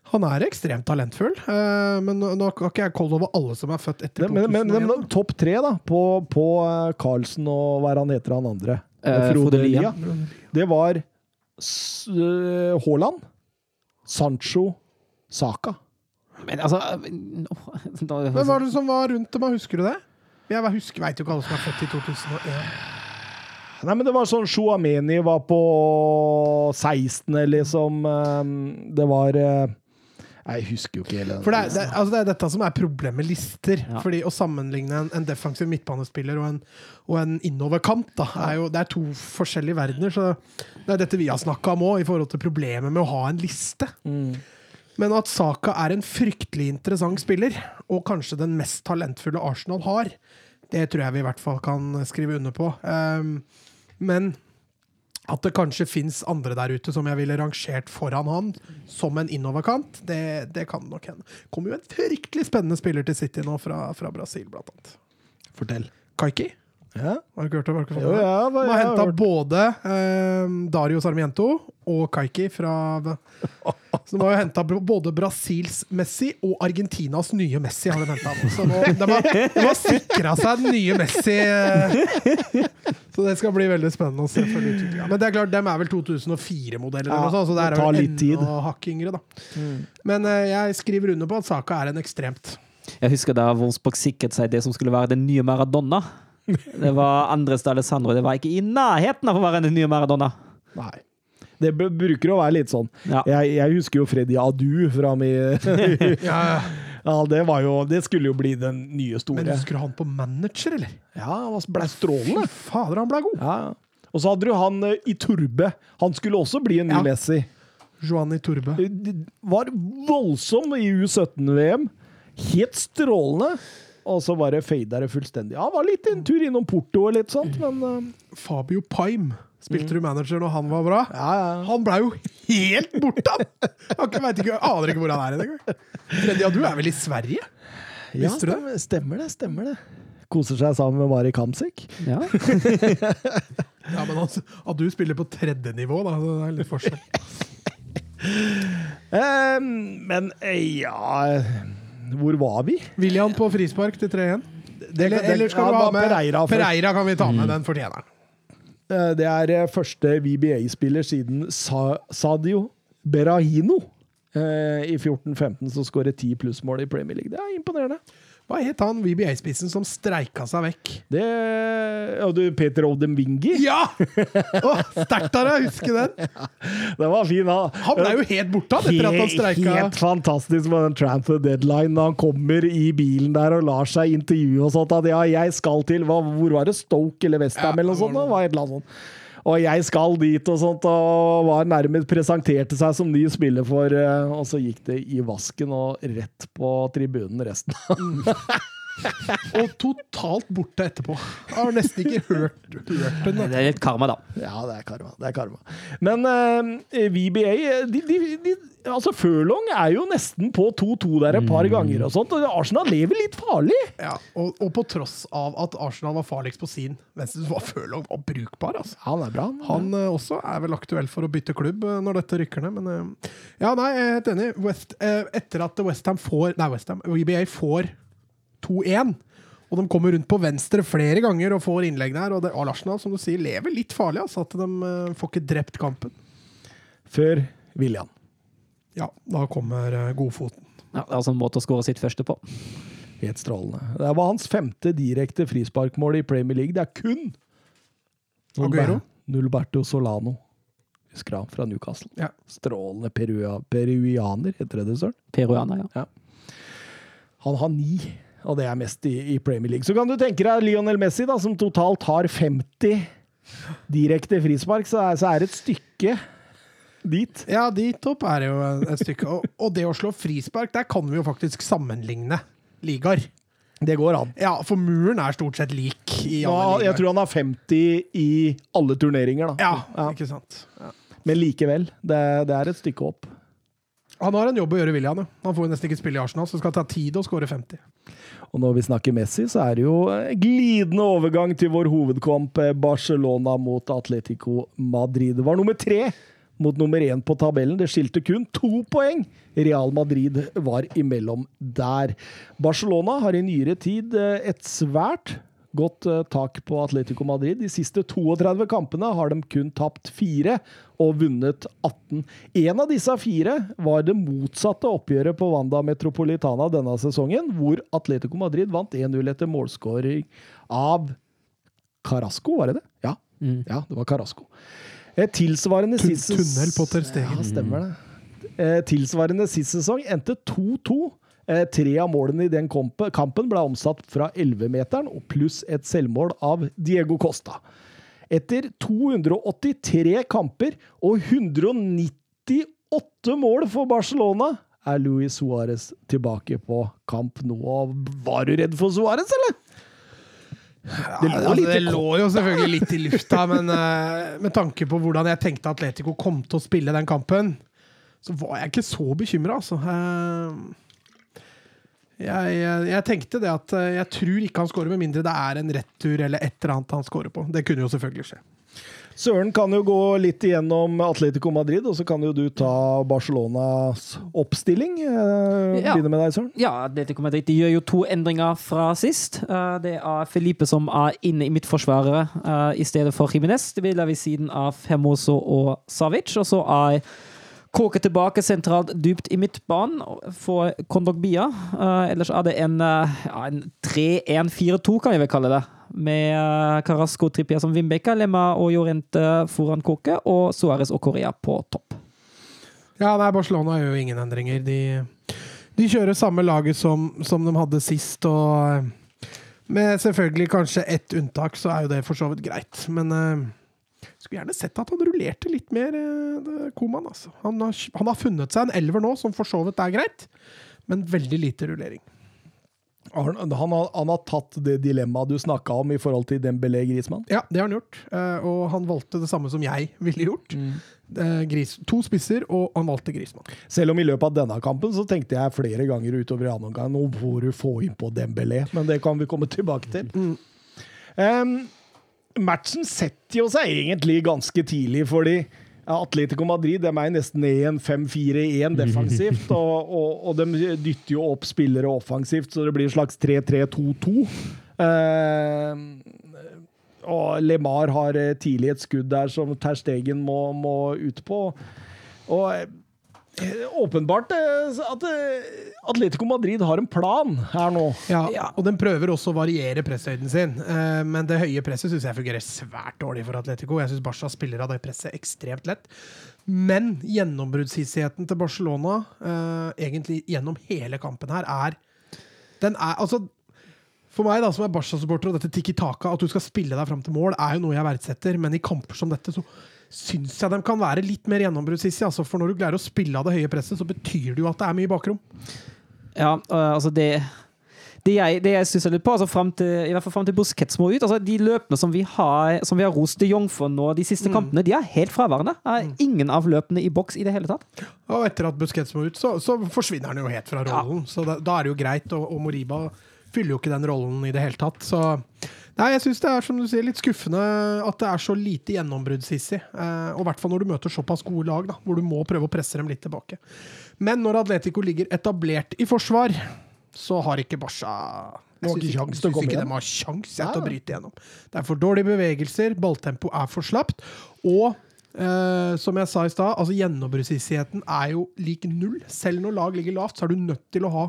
Han er ekstremt talentfull, eh, men nå har ikke jeg koll over alle som er født etter Men, men, 2001. men, men topp tre, da, på, på eh, Carlsen og hva han heter han andre? Eh, Frode Lia. Det var eh, Haaland, Sancho, Saka. Men altså Hvem var det som var rundt dem, husker du det? Jeg husker, veit jo ikke alle som er født i 2001. Nei, men det var sånn Shuameni var på 16., liksom. eh, Det var eh, Jeg husker jo ikke hele den For det er, det, er- altså det er dette som er problemet med lister. Ja. Fordi Å sammenligne en, en defensiv midtbanespiller og en, og en innoverkant da, er jo, det er to forskjellige verdener. Så Det er dette vi har snakka om òg, i forhold til problemet med å ha en liste. Mm. Men at Saka er en fryktelig interessant spiller, og kanskje den mest talentfulle Arsenal har, det tror jeg vi i hvert fall kan skrive under på. Um, men at det kanskje fins andre der ute som jeg ville rangert foran han som en innoverkant, det, det kan nok hende. kommer jo en fryktelig spennende spiller til City nå fra, fra Brasil, blant annet. Fortell. Kaiki. Ja? Har du ikke hørt ikke fått ja, De har henta både eh, Dario Sarmiento og Kaiki fra Så de har jo henta både Brasils Messi og Argentinas nye Messi. har De hentet. Så nå, de har, de har sikra seg den nye Messi. eh, Så det skal bli veldig spennende å se. for utviklingen. Men det er klart, dem er vel 2004-modeller, Ja, eller så det det er jo vel enda hakk yngre. da. Men eh, jeg skriver under på at Saka er en ekstremt Jeg husker da Wolfsburg sikret seg det som skulle være den nye Maradona. Det var Andres D'Alessandro. Det var ikke i nærheten av å være den nye Maradona. Nei. Det br- bruker å være litt sånn. Ja. Jeg, jeg husker jo Freddy Adu fra mi ja, Ja, det var jo Det skulle jo bli den nye store. Men husker du han på manager, eller? Ja, han ble strålende. Fader, han ble god! Ja. Og så hadde du han eh, i Turbe. Han skulle også bli en ny Ja. Messi. i turbe Det Var voldsom i U17-VM. Helt strålende. Og så bare fada det fullstendig. Han var litt en tur innom Porto og litt sånt, men uh... Fabio Paim. Spilte du manager når han var bra? ja, ja. Han blei jo helt borte, han! Jeg ikke- vet ikke, aner ikke hvor han er engang. Freddy, ja, du er vel i Sverige? ja du det? stemmer, stemmer det. Stemmer det. Koser seg sammen med Mari Kamsik. Ja. Ja, men altså, At du spiller på tredje nivå, da. Det er litt forskjell. um, men eh, ja Hvor var vi? William på frispark til 3-1. Eller, eller skal ja, du ha med Pereira. Pereira kan vi ta med, den fortjener han. Eh, Det er eh, første VBA-spiller siden Sa Sadio Berahino. Eh, I 14-15 så skårer ti plussmål i Premier League. Det er imponerende. Hva het han VBA-spissen som streika seg vekk? Det ja, du, Peter Odemwingi. Ja! Oh, Sterkt av deg å huske den! Den var fin, da. Han ble jo helt borte etter at han streika. Helt fantastisk med den transfer deadline når han kommer i bilen der og lar seg intervjue og sånt. At ja, jeg skal til hva, Hvor var det? Stoke eller Westham Ja, eller noe sånt? Det var et eller annet sånt. Og jeg skal dit og sånt, og var nærmest presenterte seg som ny spiller for eh, Og så gikk det i vasken og rett på tribunen resten. Og totalt borte etterpå. Jeg har nesten ikke hørt, hørt den. Det er litt karma, da. Ja, det er karma. Det er karma. Men uh, VBA de, de, de, altså Furlong er jo nesten på 2-2 der et par ganger og sånt. Og Arsenal lever litt farlig. Ja, og, og på tross av at Arsenal var farligst på sin venstre, så var Furlong var brukbar. altså. Han er bra. Han uh, også er vel aktuell for å bytte klubb eh, når dette rykker ned, men eh, Ja, nei, jeg er helt enig. West, eh, etter at Westham får Nei, Westham, VBA får 2-1, og de kommer rundt på venstre flere ganger og får innlegg der, og det, og Arsenal, som du sier, lever litt farlig, altså, at de eh, får ikke drept kampen. Før William. Ja, da kommer eh, godfoten. Ja, det er altså en måte å skåre sitt første på. Helt strålende. Det var hans femte direkte frisparkmål i Premier League. Det er kun Aguero? Nulberto Solano. Husker han fra Newcastle. Ja. Strålende perua, peruianer, heter det det, Søren? Peruana, ja. Han har ni, og det er mest i, i Premier League. Så kan du tenke deg Lionel Messi, da, som totalt har 50 direkte frispark, så er, så er det et stykke dit. Ja, dit opp er det jo et stykke. Og, og det å slå frispark, der kan vi jo faktisk sammenligne ligaer. Det går an. Ja, for muren er stort sett lik i Ja, alle jeg tror han har 50 i alle turneringer, da. Ja, ikke sant. Ja. Men likevel, det, det er et stykke opp. Han har en jobb å gjøre, William. Han får jo nesten ikke spille i Arsenal, så det skal ta tid å skåre 50. Og når vi snakker Messi, så er det jo glidende overgang til vår hovedkamp, eh, Barcelona mot Atletico Madrid. Det var nummer tre mot nummer én på tabellen. Det skilte kun to poeng. Real Madrid var imellom der. Barcelona har i nyere tid eh, et svært godt eh, tak på Atletico Madrid. De siste 32 kampene har de kun tapt fire og vunnet 18. En av disse fire var det motsatte oppgjøret på Wanda Metropolitana denne sesongen, hvor Atletico Madrid vant 1-0 etter målskåring av Carasco, var det det? Ja, ja det var Carasco. Eh, Tilsvarende Tun- sist tunnel på Ter Stegen. Ja, stemmer det. Eh, tilsvarende sist sesong endte 2-2. Eh, tre av målene i den kampen ble omsatt fra 11-meteren, og pluss et selvmål av Diego Costa. Etter 283 kamper og 198 mål for Barcelona er Luis Suárez tilbake på kamp nå. Var du redd for Suárez, eller? Det lå altså, det lå jo selvfølgelig litt i lufta, men uh, med tanke på hvordan jeg tenkte Atletico kom til å spille den kampen, så var jeg ikke så bekymra, altså. Eh, jeg, jeg, jeg tenkte det at eh, jeg tror ikke han scorer med mindre det er en retur eller et eller annet han scorer på. Det kunne jo selvfølgelig skje. Søren kan jo gå litt igjennom Atletico Madrid, og så kan jo du ta Barcelonas oppstilling. Eh, Ja. Begynne med deg, Søren. Ja, Atletico Madrid de gjør jo to endringer fra sist. Eh, Det er Felipe som er inne i midtforsvaret eh, i stedet for Jimenez. Det vil være ved siden av Hermoso og Savic. Og så er Kåke tilbake sentralt dypt i midtbanen for Kondogbia. Uh, ellers er det en, uh, en 3-1-4-2, kan vi vel kalle det. Med uh, Carasco Trippier som Vimbeka, Lemma og Jorente foran Kåke, og Suárez og Korea på topp. Ja, nei, Barcelona gjør jo ingen endringer. De, de kjører samme laget som, som de hadde sist, og eh, med selvfølgelig kanskje ett unntak, så er jo det for så vidt greit. Men eh, Skulle gjerne sett at han rullerte litt mer, eh, Koman. Altså. Han, har, han har funnet seg en elver nå, som for så vidt er greit, men veldig lite rullering. Han, han, har, han har tatt det dilemmaet du snakka om i forhold til Dembélé Grismann. Ja, det har han gjort. eh, Og han valgte det samme som jeg ville gjort. Mm. Gris, to spisser, og han valgte Grismann. Selv om i løpet av denne kampen så tenkte jeg flere ganger utover i andre omgang nå får du få inn på Dembélé, men det kan vi komme tilbake til. Em, matchen setter jo seg egentlig ganske tidlig, fordi Atletico Madrid de er nesten 1-5-4-1 defensivt, og, og, og de dytter jo opp spillere offensivt, så det blir en slags 3-3-2-2. Eh, og Lemar har tidlig et skudd der som Ter Stegen må, må ut på. Og åpenbart eh, at eh, Atletico Madrid har en plan her nå. Ja, Og den prøver også å variere presshøyden sin, eh, men det høye presset syns jeg fungerer svært dårlig for Atletico. Jeg syns Barca spiller av det presset ekstremt lett. Men gjennombruddshissigheten til Barcelona, eh, egentlig gjennom hele kampen her, er Den er altså for meg da, som er Barca-supporter, og dette tikki-taka, at du skal spille deg fram til mål, er jo noe jeg verdsetter. Men i kamper som dette så syns jeg de kan være litt mer gjennombruddshissige. Altså, for når du greier å spille av det høye presset, så betyr det jo at det er mye bakrom. Ja, øh, altså det det jeg, det jeg stusser litt på, altså frem til, i hvert fall frem til Busquets må ut altså De løpene som vi har Som vi har rost de Jong for nå de siste kampene, de er helt fraværende. Er ingen av løpene i boks i det hele tatt. Og etter at Busquets må ut, så, så forsvinner han jo helt fra rollen. Så da, da er det jo greit, og, og Moriba fyller jo ikke den rollen i det hele tatt. Så Nei, jeg syns det er som du sier, litt skuffende at det er så lite gjennombruddshissig. Eh, og i hvert fall når du møter såpass gode lag, da, hvor du må prøve å presse dem litt tilbake. Men når Atletico ligger etablert i forsvar, så har ikke Barca jeg syns ikke, komme ikke igjen. de har sjans til å bryte igjennom. Det er for dårlige bevegelser, balltempo er for slapt, og eh, som jeg sa i stad, altså gjennombruddshissigheten er jo lik null. Selv når lag ligger lavt, så er du nødt til å ha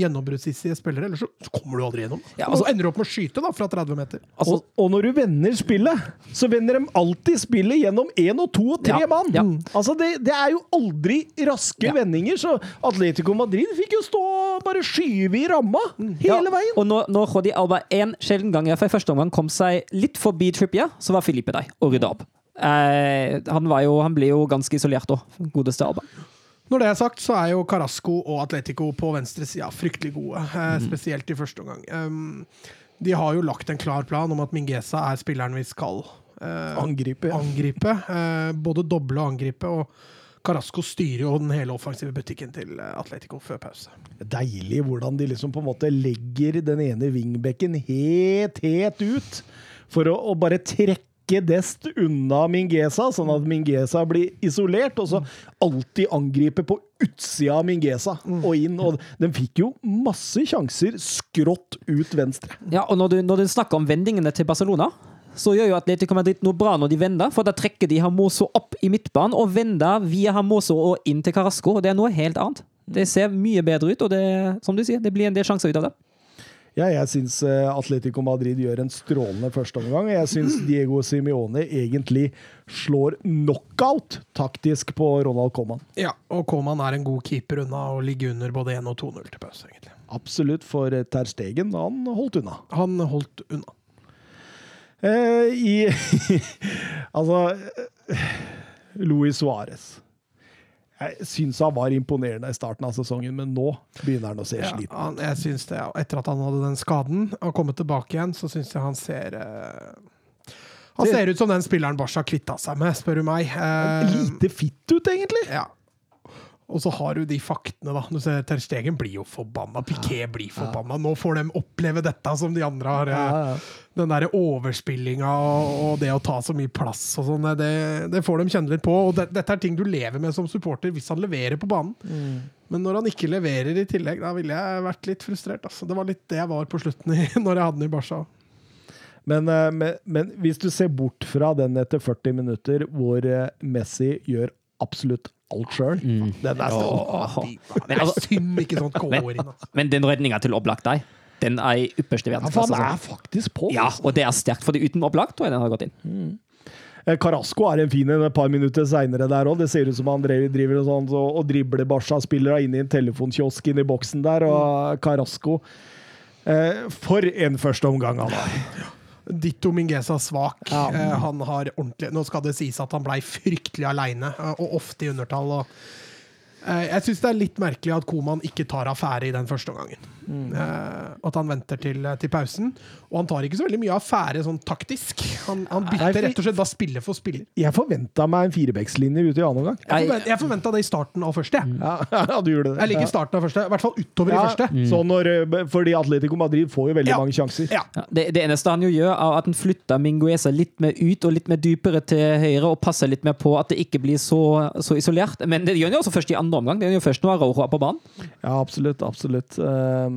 gjennombruddshissige spillere, ellers så, så kommer du aldri gjennom. Ja, og altså- så ender du opp med å skyte da, fra 30 meter. Altså, og, og når du vender spillet, så vender de alltid spillet gjennom én og to og tre Ja, mann. ja. Altså det, det er jo aldri raske Ja. vendinger, så Atletico Madrid fikk jo stå og bare skyve i ramma hele ja, veien. Og når, når Jordi Alba en sjelden gang i i første omgang kom seg litt forbi Trippia, så var Filipe der og rydda opp. Eh, han, var jo, han ble jo ganske isolert òg, godeste Alba. Når det er sagt, så er jo Carasco og Atletico på venstre side fryktelig gode, eh, spesielt i første omgang. Um, de har jo lagt en klar plan om at Mingesa er spilleren vi skal eh, Angripe. Ja. angripe. Eh, både doble og angripe. Og Carasco styrer jo den hele offensive butikken til Atletico før pause. Deilig hvordan de liksom på en måte legger den ene wingbacken helt, helt ut for å, å bare trekke dest unna Mingesa, sånn at Mingesa blir isolert, og så alltid angripe på utsida av Mingesa og inn. Og den fikk jo masse sjanser skrått ut venstre. Ja, og når du, når du snakker om vendingene til Barcelona, så gjør jo Atletico Madrid noe bra når de vender, for da trekker de Hamoso opp i midtbanen og vender via Hamoso og inn til Carasco. og Det er noe helt annet. Det ser mye bedre ut, og det, som du sier, det blir en del sjanser ut av det. Ja, jeg syns eh, Atletico Madrid gjør en strålende førsteomgang. Jeg syns Diego Simione egentlig slår knockout taktisk på Ronald Coman. Ja, og Coman er en god keeper unna å ligge under både 1 og 2-0 til pause, egentlig. Absolutt, for eh, Ter Stegen han holdt unna. Han holdt unna. Eh, I Altså eh, Luis Suárez. Jeg syns han var imponerende i starten av sesongen, men nå begynner han å se Ja, sliten ut. jeg synes det. Etter at han hadde den skaden og kommet tilbake igjen, så syns jeg han ser uh, Han ser ut som den spilleren Barca kvitta seg med, spør du meg. Uh, Lite fitt ut, egentlig. Ja. Og så har du de faktene, da. Du ser Ter Stegen blir jo forbanna. Piquet blir forbanna. Nå får de oppleve dette som de andre har. eh, Ja, ja. Den derre overspillinga og, det å ta så mye plass og sånn, det, det får de kjenne litt på. Og det, dette er ting du lever med som supporter hvis han leverer på banen. Men når han ikke leverer i tillegg, da ville jeg vært litt frustrert. Altså. Det var litt det jeg var på slutten i, når jeg hadde den i Barca. Men, eh, men, men hvis du ser bort fra den etter 40 minutter hvor eh, Messi gjør absolutt alt sjøl Den er altså, synd ikke sånt går inn. Altså. Men den redninga til Oblak der, den er i ypperste Ja, for han er altså. faktisk på. Ja, altså. og det er sterkt, for uten Oblak tror jeg den har gått inn. Mm. Carasco er en fin en et par minutter seinere der òg. Det ser ut som han driver, driver og, sånn, og, og dribler Barca-spillere inn i en telefonkiosk inne i boksen der, og Carasco eh, For en første omgang han har! Ditto Mingesa svak. Ja. Uh, han har ordentlig Nå skal det sies at han blei fryktelig aleine, og ofte i undertall. Og, eh, jeg syns det er litt merkelig at Koman ikke tar affære i den første omgangen. Eh, at han venter til, til pausen. Og han tar ikke så veldig mye affære sånn taktisk. Han, han Nei, bytter for- rett og slett da spiller for spiller. Jeg forventa meg en firebeckslinje ute i annen omgang. Jeg, forvent, jeg forventa det i starten av første. jeg. Ja, ja, du gjorde det. Jeg liker Ja. starten av første, i hvert fall utover i første. første. så når, eh, fordi Atletico Madrid får jo veldig Ja. mange sjanser. Ja. Ja, det, det eneste han jo gjør, er at han flytter Mingueza litt mer ut og litt mer dypere til høyre, og passer litt mer på at det ikke blir så, så isolert. Men det gjør han jo også først i andre omgang. Det gjør han jo først når Araujo er på banen. Ja, absolutt. Absolutt. Altså,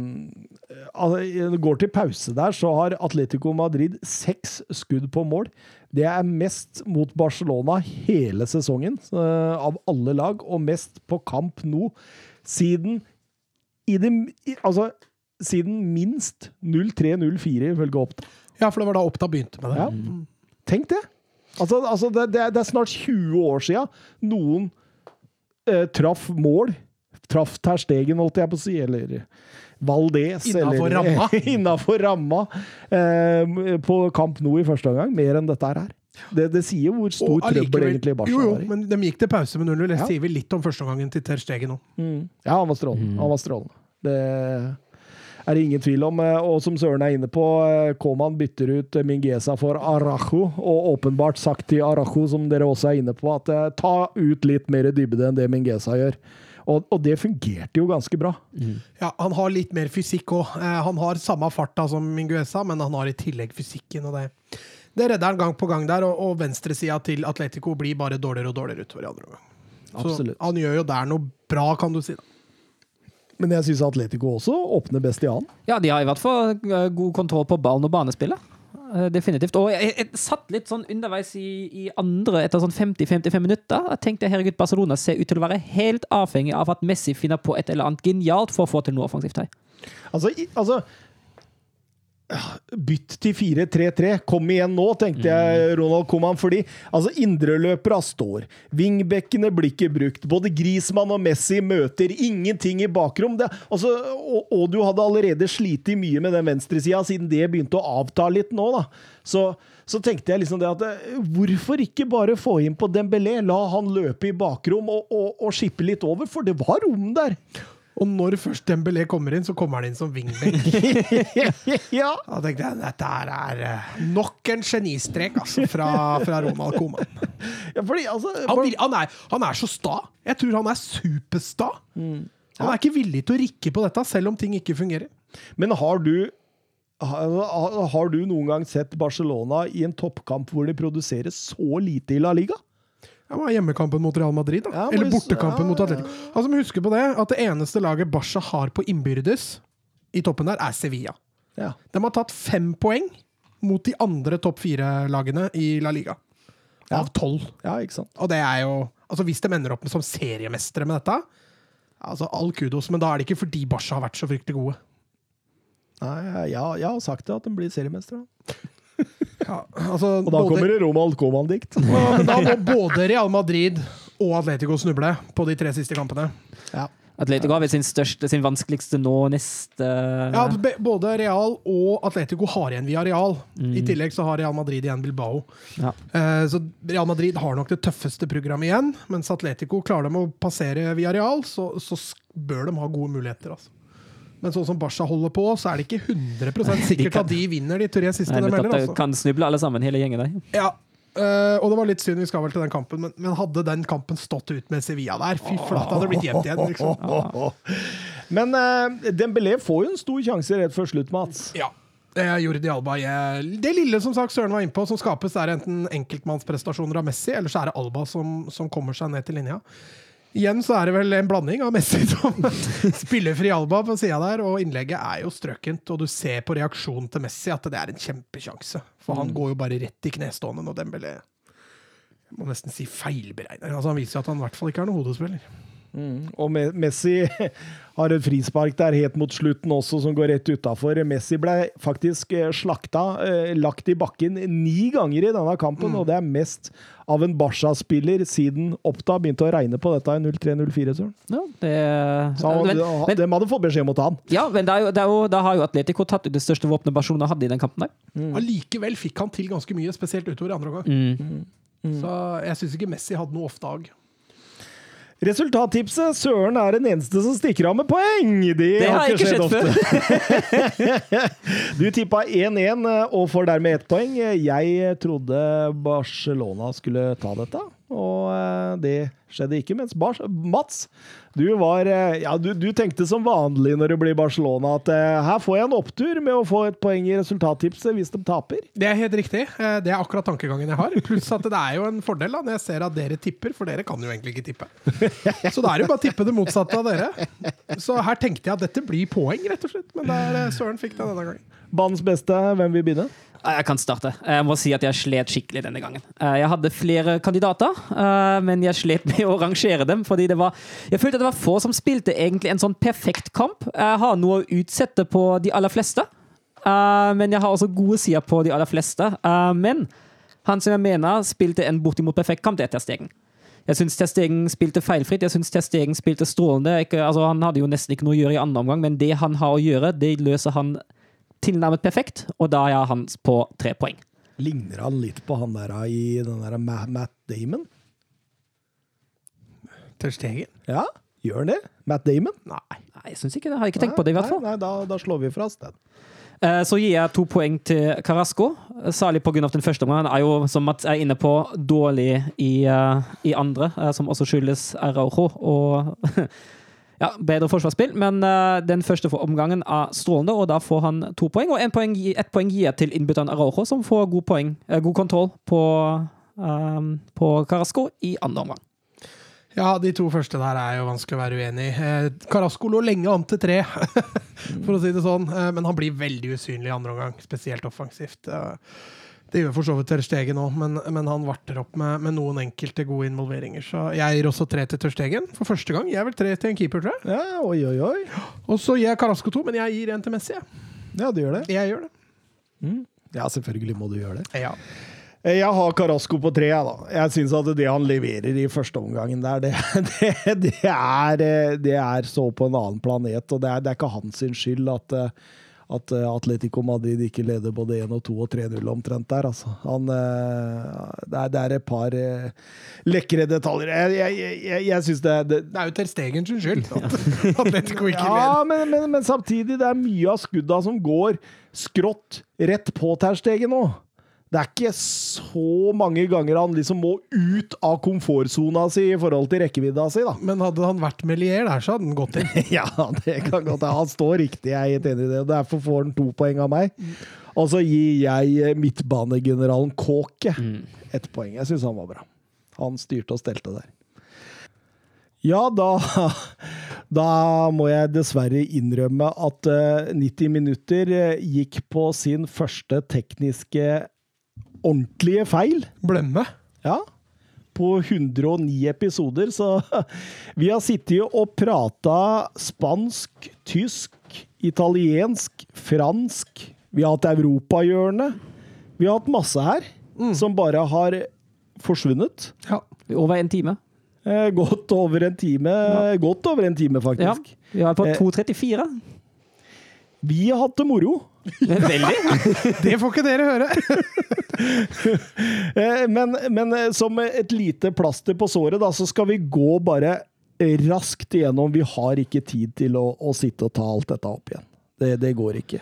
det går til pause der, så har Atletico Madrid seks skudd på mål. Det er mest mot Barcelona hele sesongen, eh, av alle lag, og mest på kamp nå siden i det, Altså siden minst 03-04, ifølge Oppta. ja, for det var da Oppta begynte med det. Ja. Tenk det! Altså, altså det, det, er- snart 20 år siden noen eh, traff mål. Traff Terstegen, holdt jeg på å si, eller Valdez. Innenfor ramma. Ramma eh, på Kamp nå i første omgang. Mer enn dette her. Det, det sier hvor stor Og trøbbel allikevel- egentlig Barca Jo, jo, var i. men de gikk til pause med 0-0. Det Ja. sier vi litt om førsteomgangen til Ter Stegen nå. Mm. Ja, han var strålende. Han var strålende. Det er det ingen tvil om. Eh, Og som Søren er inne på, eh, Koman bytter ut eh, Mingesa for Arajo, og åpenbart sagt til Arajo, som dere også er inne på, at ta ut litt mer dybde enn det Mingesa gjør. Og, og det fungerte jo ganske bra. Ja, Han har litt mer fysikk òg. Han har samme farta som Minguesa, men han har i tillegg fysikken. og Det, det redder han gang på gang der, og, og venstresida til Atletico blir bare dårligere og dårligere utover i andre omgang. Så Absolutt. han gjør jo der noe bra, kan du si. da. Men jeg syns Atletico også åpner best i annen. Ja, de har i hvert fall eh, god kontroll på ballen og banespillet. Eh, Definitivt. Og jeg, jeg satt litt sånn underveis i, i andre etter sånn 50-55 minutter. Jeg tenkte herregud, Barcelona ser ut til å være helt avhengig av at Messi finner på et eller annet genialt for å få til noe offensivt her. Altså, altså Bytt til 4-3-3. Kom igjen nå, tenkte jeg, Ronald Coman. Fordi altså, indreløperne står. Vingbekkene blir ikke brukt. Både Grismann og Messi møter ingenting i bakrom. Det, altså, og, og du hadde allerede slitt mye med den venstresida, siden det begynte å avta litt nå. da. Så, så tenkte jeg liksom det at eh, hvorfor ikke bare få inn på Dembélé? La han løpe i bakrom og, og, og skippe litt over, for det var rom der. Og når først Dembélé kommer inn, så kommer han inn som wingback. ja. Da tenkte jeg dette er eh, nok en genistrek altså, fra, fra Ronald Coman. ja, fordi altså Han, han, er, han er så sta. Jeg tror han er supersta. Mm. Han er ikke villig til å rikke på dette, selv om ting ikke fungerer. Men har du har, har du noen gang sett Barcelona i en toppkamp hvor de produserer så lite i La Liga? Det var hjemmekampen mot Real Madrid, da. Ja, Eller bortekampen ja, mot Atletico. Altså, men husker på det, at det eneste laget Barca har på innbyrdes i toppen der, er Sevilla. Ja. De har tatt fem poeng mot de andre topp fire-lagene i La Liga. Av tolv. Og det er jo Altså, hvis de ender opp med som seriemestere med dette, altså all kudos, men da er det ikke fordi Barca har vært så fryktelig gode. Nei, jeg, jeg har sagt det, at de blir seriemestere. Ja, altså, Og da både- kommer det Ronald Koman-dikt. Da må både Real Madrid og Atletico snuble på de tre siste kampene. Ja. Atletico har vel sin største, sin vanskeligste nå neste Ja, Både Real og Atletico har igjen via Real. I tillegg så har Real Madrid igjen Bilbao. Ja. Eh, Så Real Madrid har nok det tøffeste programmet igjen, mens Atletico klarer de å passere via Real, så, så bør de ha gode muligheter. Altså. Men sånn som Barca holder på, så er det ikke 100 sikkert kan- at de vinner de tre siste Nei, de melder. Altså. kan snuble alle sammen, hele gjengen der. Ja. Uh, og det var litt synd, vi skal vel til den kampen, men, men hadde den kampen stått ut med Sevilla der, fy flate, hadde det blitt jevnt igjen. Liksom. Men uh, Dembélé får jo en stor sjanse rett før slutt, Mats. Ja. Eh, Jordi Alba Det lille som sagt Søren var innpå, som skapes, er enten enkeltmannsprestasjoner av Messi, eller så er det Alba som, som kommer seg ned til linja. Igjen så er det vel en blanding av Messi som spiller fri Alba på sida der, og innlegget er jo strøkent, og du ser på reaksjonen til Messi at det er en kjempesjanse. For han går jo bare rett i knestående når Dembélé må nesten si feilberegner. Altså, han viser jo at han i hvert fall ikke er noen hodespiller. Og Messi har et frispark der helt mot slutten også, som går rett utafor. Messi ble faktisk eh, slakta, eh, lagt i bakken ni ganger i denne kampen, og det er mest av en Barca-spiller siden Oppda begynte å regne på dette i 03-04. Søren. Ja, det, Så han, men, men, de hadde fått beskjed om å ta han. ja, men det er jo, det er jo, da har jo Atletico tatt ut det største våpenet Barcelona hadde i den kampen der. Allikevel fikk han til ganske mye, spesielt utover i andre omgang. Så jeg syns ikke Messi hadde noe off-dag. Resultattipset Søren er den eneste som stikker av med poeng! Det, Det har ikke skjedd ofte. du tippa 1-1 og får dermed ett poeng. Jeg trodde Barcelona skulle ta dette, og eh, det skjedde ikke. Mens Bar Mats, du, var, eh, ja, du, du tenkte som vanlig når det blir Barcelona, at eh, her får jeg en opptur med å få et poeng i resultattipset hvis de taper. Det er helt riktig. Det er akkurat tankegangen jeg har. Pluss at det er jo en fordel da, når jeg ser at dere tipper, for dere kan jo egentlig ikke tippe. Så da er det jo bare å tippe det motsatte av dere. Så her tenkte jeg at dette blir poeng, rett og slett. Men der Søren fikk det denne gangen. Banens beste, hvem vil begynne? Jeg kan starte. Jeg må si at jeg slet skikkelig denne gangen. Eh, Jeg hadde flere kandidater, eh, men jeg slet med å rangere dem. fordi var, Jeg følte at det var få som spilte egentlig en sånn perfekt kamp. Jeg har noe å utsette på de aller fleste, eh, men jeg har også gode sider på de aller fleste. Men han som jeg mener spilte en bortimot perfekt kamp, det er Ter Stegen. Jeg syns Testegen spilte feilfritt. Jeg synes Testegen spilte strålende. Ikke, altså, han hadde jo nesten ikke noe å gjøre i andre omgang, men det han har å gjøre, det løser han tilnærmet perfekt, og da er jeg hans på tre poeng. Ligner han litt på han der i den der Matt Damon? Tørstegen? Ja, gjør han det? Matt Damon? Nei. Nei, jeg syns ikke det. Har jeg ikke tenkt på det, i hvert fall. Nei, nei da, da slår vi fra oss den. Eh, Så gir jeg to poeng til Carasco, særlig pga. den første omgangen. Han er jo, som Mats er inne på, dårlig i, eh, i andre, eh, som også skyldes Araujo og ja, bedre forsvarsspill. Men uh, den første omgangen er strålende, og da får han to poeng. Og en poeng, ett poeng gir jeg til innbytteren Araujo, som får god, poeng, uh, god kontroll på, um, på Carasco i andre omgang. Ja, de to første der er jo vanskelig å være uenig i. Eh, Carasco lå lenge an til tre, for å si det sånn. Eh, men han blir veldig usynlig i andre omgang, spesielt offensivt. Eh, det gjør for så vidt Tørstegen òg, men, men han varter opp med, med noen enkelte gode involveringer. Så jeg gir også tre til Tørstegen for første gang. Jeg er vel tre til en keeper, tror jeg. Ja, oi, oi, oi. Og så gir jeg Carasco to, men jeg gir en til Messi. Ja, du gjør det. Jeg gjør det. Ja, selvfølgelig må du gjøre det. Ja. Jeg har Carasco på tre, da. Jeg syns at det han leverer i første omgangen der, det, det, det, er, eh, det er så på en annen planet. Og det er, det er ikke hans skyld at, eh, at eh, Atletico Madrid ikke leder både 1 og 2 og 3-0 omtrent der, altså. Han, eh, det, er, det er et par eh, lekre detaljer. Jeg, jeg, jeg, jeg syns det, det Det er jo Ter Stegen sin skyld at Atletico ikke leder. Ja, men, men, men samtidig, det er mye av skudda som går skrått rett på Ter Stegen nå. Det er ikke så mange ganger han liksom må ut av komfortsona si i forhold til rekkevidda si, da. Men hadde han vært Melier der, så hadde han gått inn. Ja, det kan godt hende. Han står riktig, jeg er helt enig i det. Derfor får han to poeng av meg. Og så gir jeg eh, midtbanegeneralen Kåke ett poeng. Jeg syns han var bra. Han styrte og stelte der. Ja, da, da må jeg dessverre innrømme at eh, 90 minutter eh, gikk på sin første tekniske ordentlige feil. Blemme. Ja. På 109 episoder, så vi har sittet og prata spansk, tysk, italiensk, fransk. Vi har hatt europahjørne. Vi har hatt masse her som bare har forsvunnet. Ja. Over en time. Eh, godt over en time. Godt over en time, Ja. faktisk. Vi er på Eh. 2.34. Vi har hatt det moro. Veldig. Det får ikke dere høre! Eh, Men, men eh, som et lite plaster på såret, da, så skal vi gå bare raskt igjennom. Vi har ikke tid til å, å sitte og ta alt dette opp igjen. Det, det går ikke.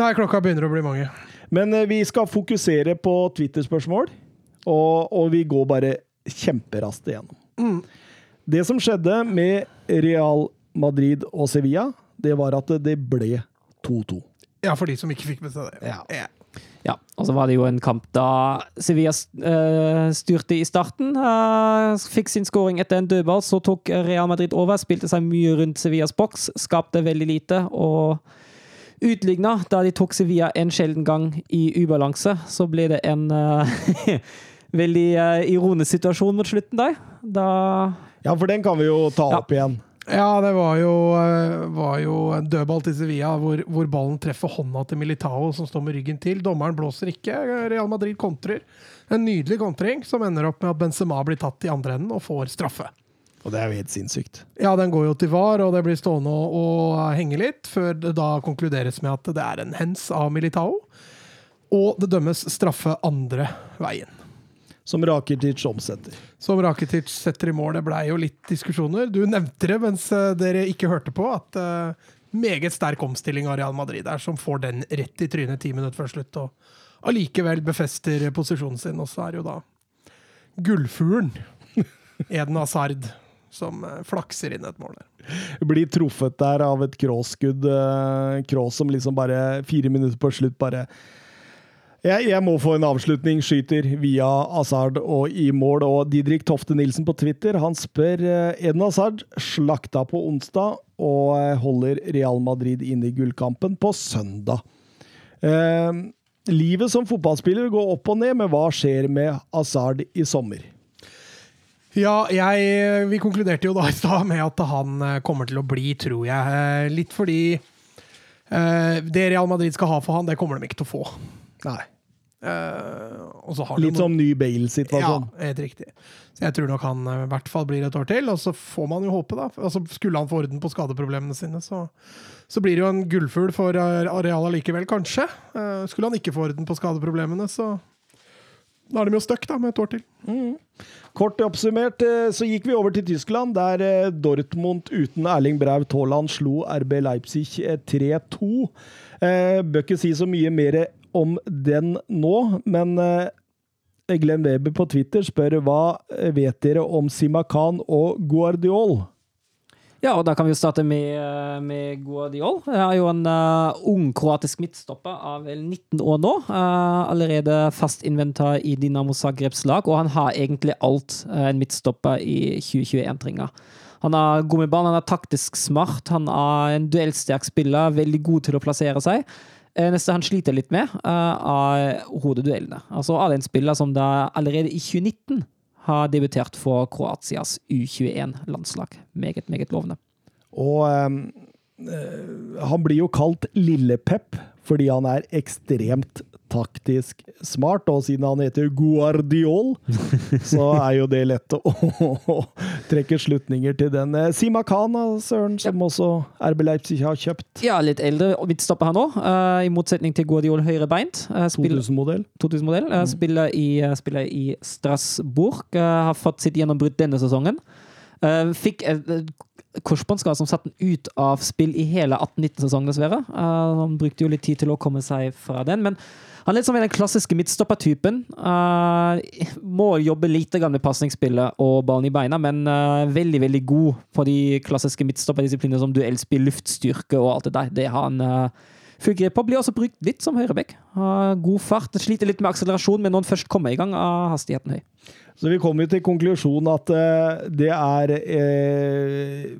Nei, klokka begynner å bli mange. Men eh, vi skal fokusere på Twitter-spørsmål, og, og vi går bare kjemperaskt igjennom. Det som skjedde med Real Madrid og Sevilla, det var at det ble 2-2. Ja, for de som ikke fikk med seg det. Ja. Ja, og så var det jo en kamp da Sevilla eh, styrte i starten. eh, fikk sin skåring etter en dødball, så tok Real Madrid over. Spilte seg mye rundt Sevillas boks, skapte veldig lite. og utligna da de tok Sevilla en sjelden gang i ubalanse. Så ble det en eh, veldig eh, ironisk situasjon mot slutten der. Da Ja, for den kan vi jo ta Ja. opp igjen. Ja, det var jo, eh, var jo en dødball til Sevilla hvor, hvor ballen treffer hånda til Militao, som står med ryggen til. Dommeren blåser ikke. Real Madrid kontrer. En nydelig kontring som ender opp med at Benzema blir tatt i andre enden og får straffe. Og det er jo helt sinnssykt. Ja, den går jo til VAR, og det blir stående og, og henge litt, før det da konkluderes med at det er en hens av Militao. Og det dømmes straffe andre veien. Som Rakitic omsetter. Som Rakitic setter i mål. Det blei jo litt diskusjoner. Du nevnte det mens eh, dere ikke hørte på, at uh, meget sterk omstilling av Real Madrid der, som får den rett i trynet ti minutter før slutt, og allikevel befester posisjonen sin. Og så er det jo da gullfuglen, Eden Hazard, som eh, flakser inn et mål der. Blir truffet der av et Kroos-skudd. eh, som liksom bare fire minutter på slutt bare jeg, jeg må få en avslutning, skyter via Asard og i mål. Og Didrik Tofte Nilsen på Twitter han spør eh, Eden Asard slakta på onsdag og eh, holder Real Madrid inne i gullkampen på søndag. Eh, livet som fotballspiller går opp og ned, men hva skjer med Asard i sommer? Ja, jeg, vi konkluderte jo da i stad med at han eh, kommer til å bli, tror jeg. Eh, Litt fordi eh, det Real Madrid skal ha for han, det kommer de ikke til å få. Nei. Uh, og så har Litt som ny Bale-situasjon. Ja, helt riktig. Så jeg tror nok han eh, i hvert fall blir et år til, og så får man jo håpe, da. Altså, skulle han få orden på skadeproblemene sine, så, så blir det jo en gullfugl for arealet likevel, kanskje. Uh, skulle han ikke få orden på skadeproblemene, så da er de jo stuck med et år til. Kort oppsummert eh, så gikk vi over til Tyskland, der eh, Dortmund uten Erling Braut Haaland slo RB Leipzig eh, 3-2. Eh, Bør ikke si så mye mer om den nå, men eh, Glenn Weber på Twitter spør hva vet dere om Simakan og Guardiol? Ja, og da kan vi jo starte med, eh, med Guardiol. Han er jo en uh, ung kroatisk midtstopper av vel 19 år nå. Uh, allerede fast inventar i Dinamo Zagrebs lag, og han har egentlig alt uh, en midtstopper i 2021 trenger. Han har god med ball, han er taktisk smart, han er en duellsterk spiller, veldig god til å plassere seg. Neste han sliter litt med, eh, er hodeduellene. Altså av den en spiller som da allerede i 2019 har debutert for Kroatias U21-landslag. Meget, meget lovende. Og eh, han blir jo kalt Lille-Pep fordi han er ekstremt taktisk smart, og siden han heter Guardiol, så er jo det lett å, å trekke slutninger til den. Eh, Sima Khan, Søren, som også RB Leipzig har kjøpt. Ja, litt eldre midtstopper han òg, i motsetning til Guardiol høyrebeint. Uh, 2000-modell. 2000-modell. eh, spiller, i, eh, spiller i Strasbourg. eh, har fått sitt gjennombrudd denne sesongen. Eh, fikk korsbåndskade som satte den ut av spill i hele 18-19-sesongen, dessverre. Uh, han brukte jo litt tid til å komme seg fra den. men han er litt som den klassiske midtstoppertypen. Uh, må jobbe lite grann med pasningsspillet og ballen i beina, men uh, veldig veldig god på de klassiske midtstopperdisiplinene som duellspill, luftstyrke og alt det der. Det har han uh, full grep på. Blir også brukt litt som høyreback. Uh, god fart. Sliter litt med akselerasjon, men når han først kommer i gang, er hastigheten høy. Så vi kommer til konklusjonen at det er eh,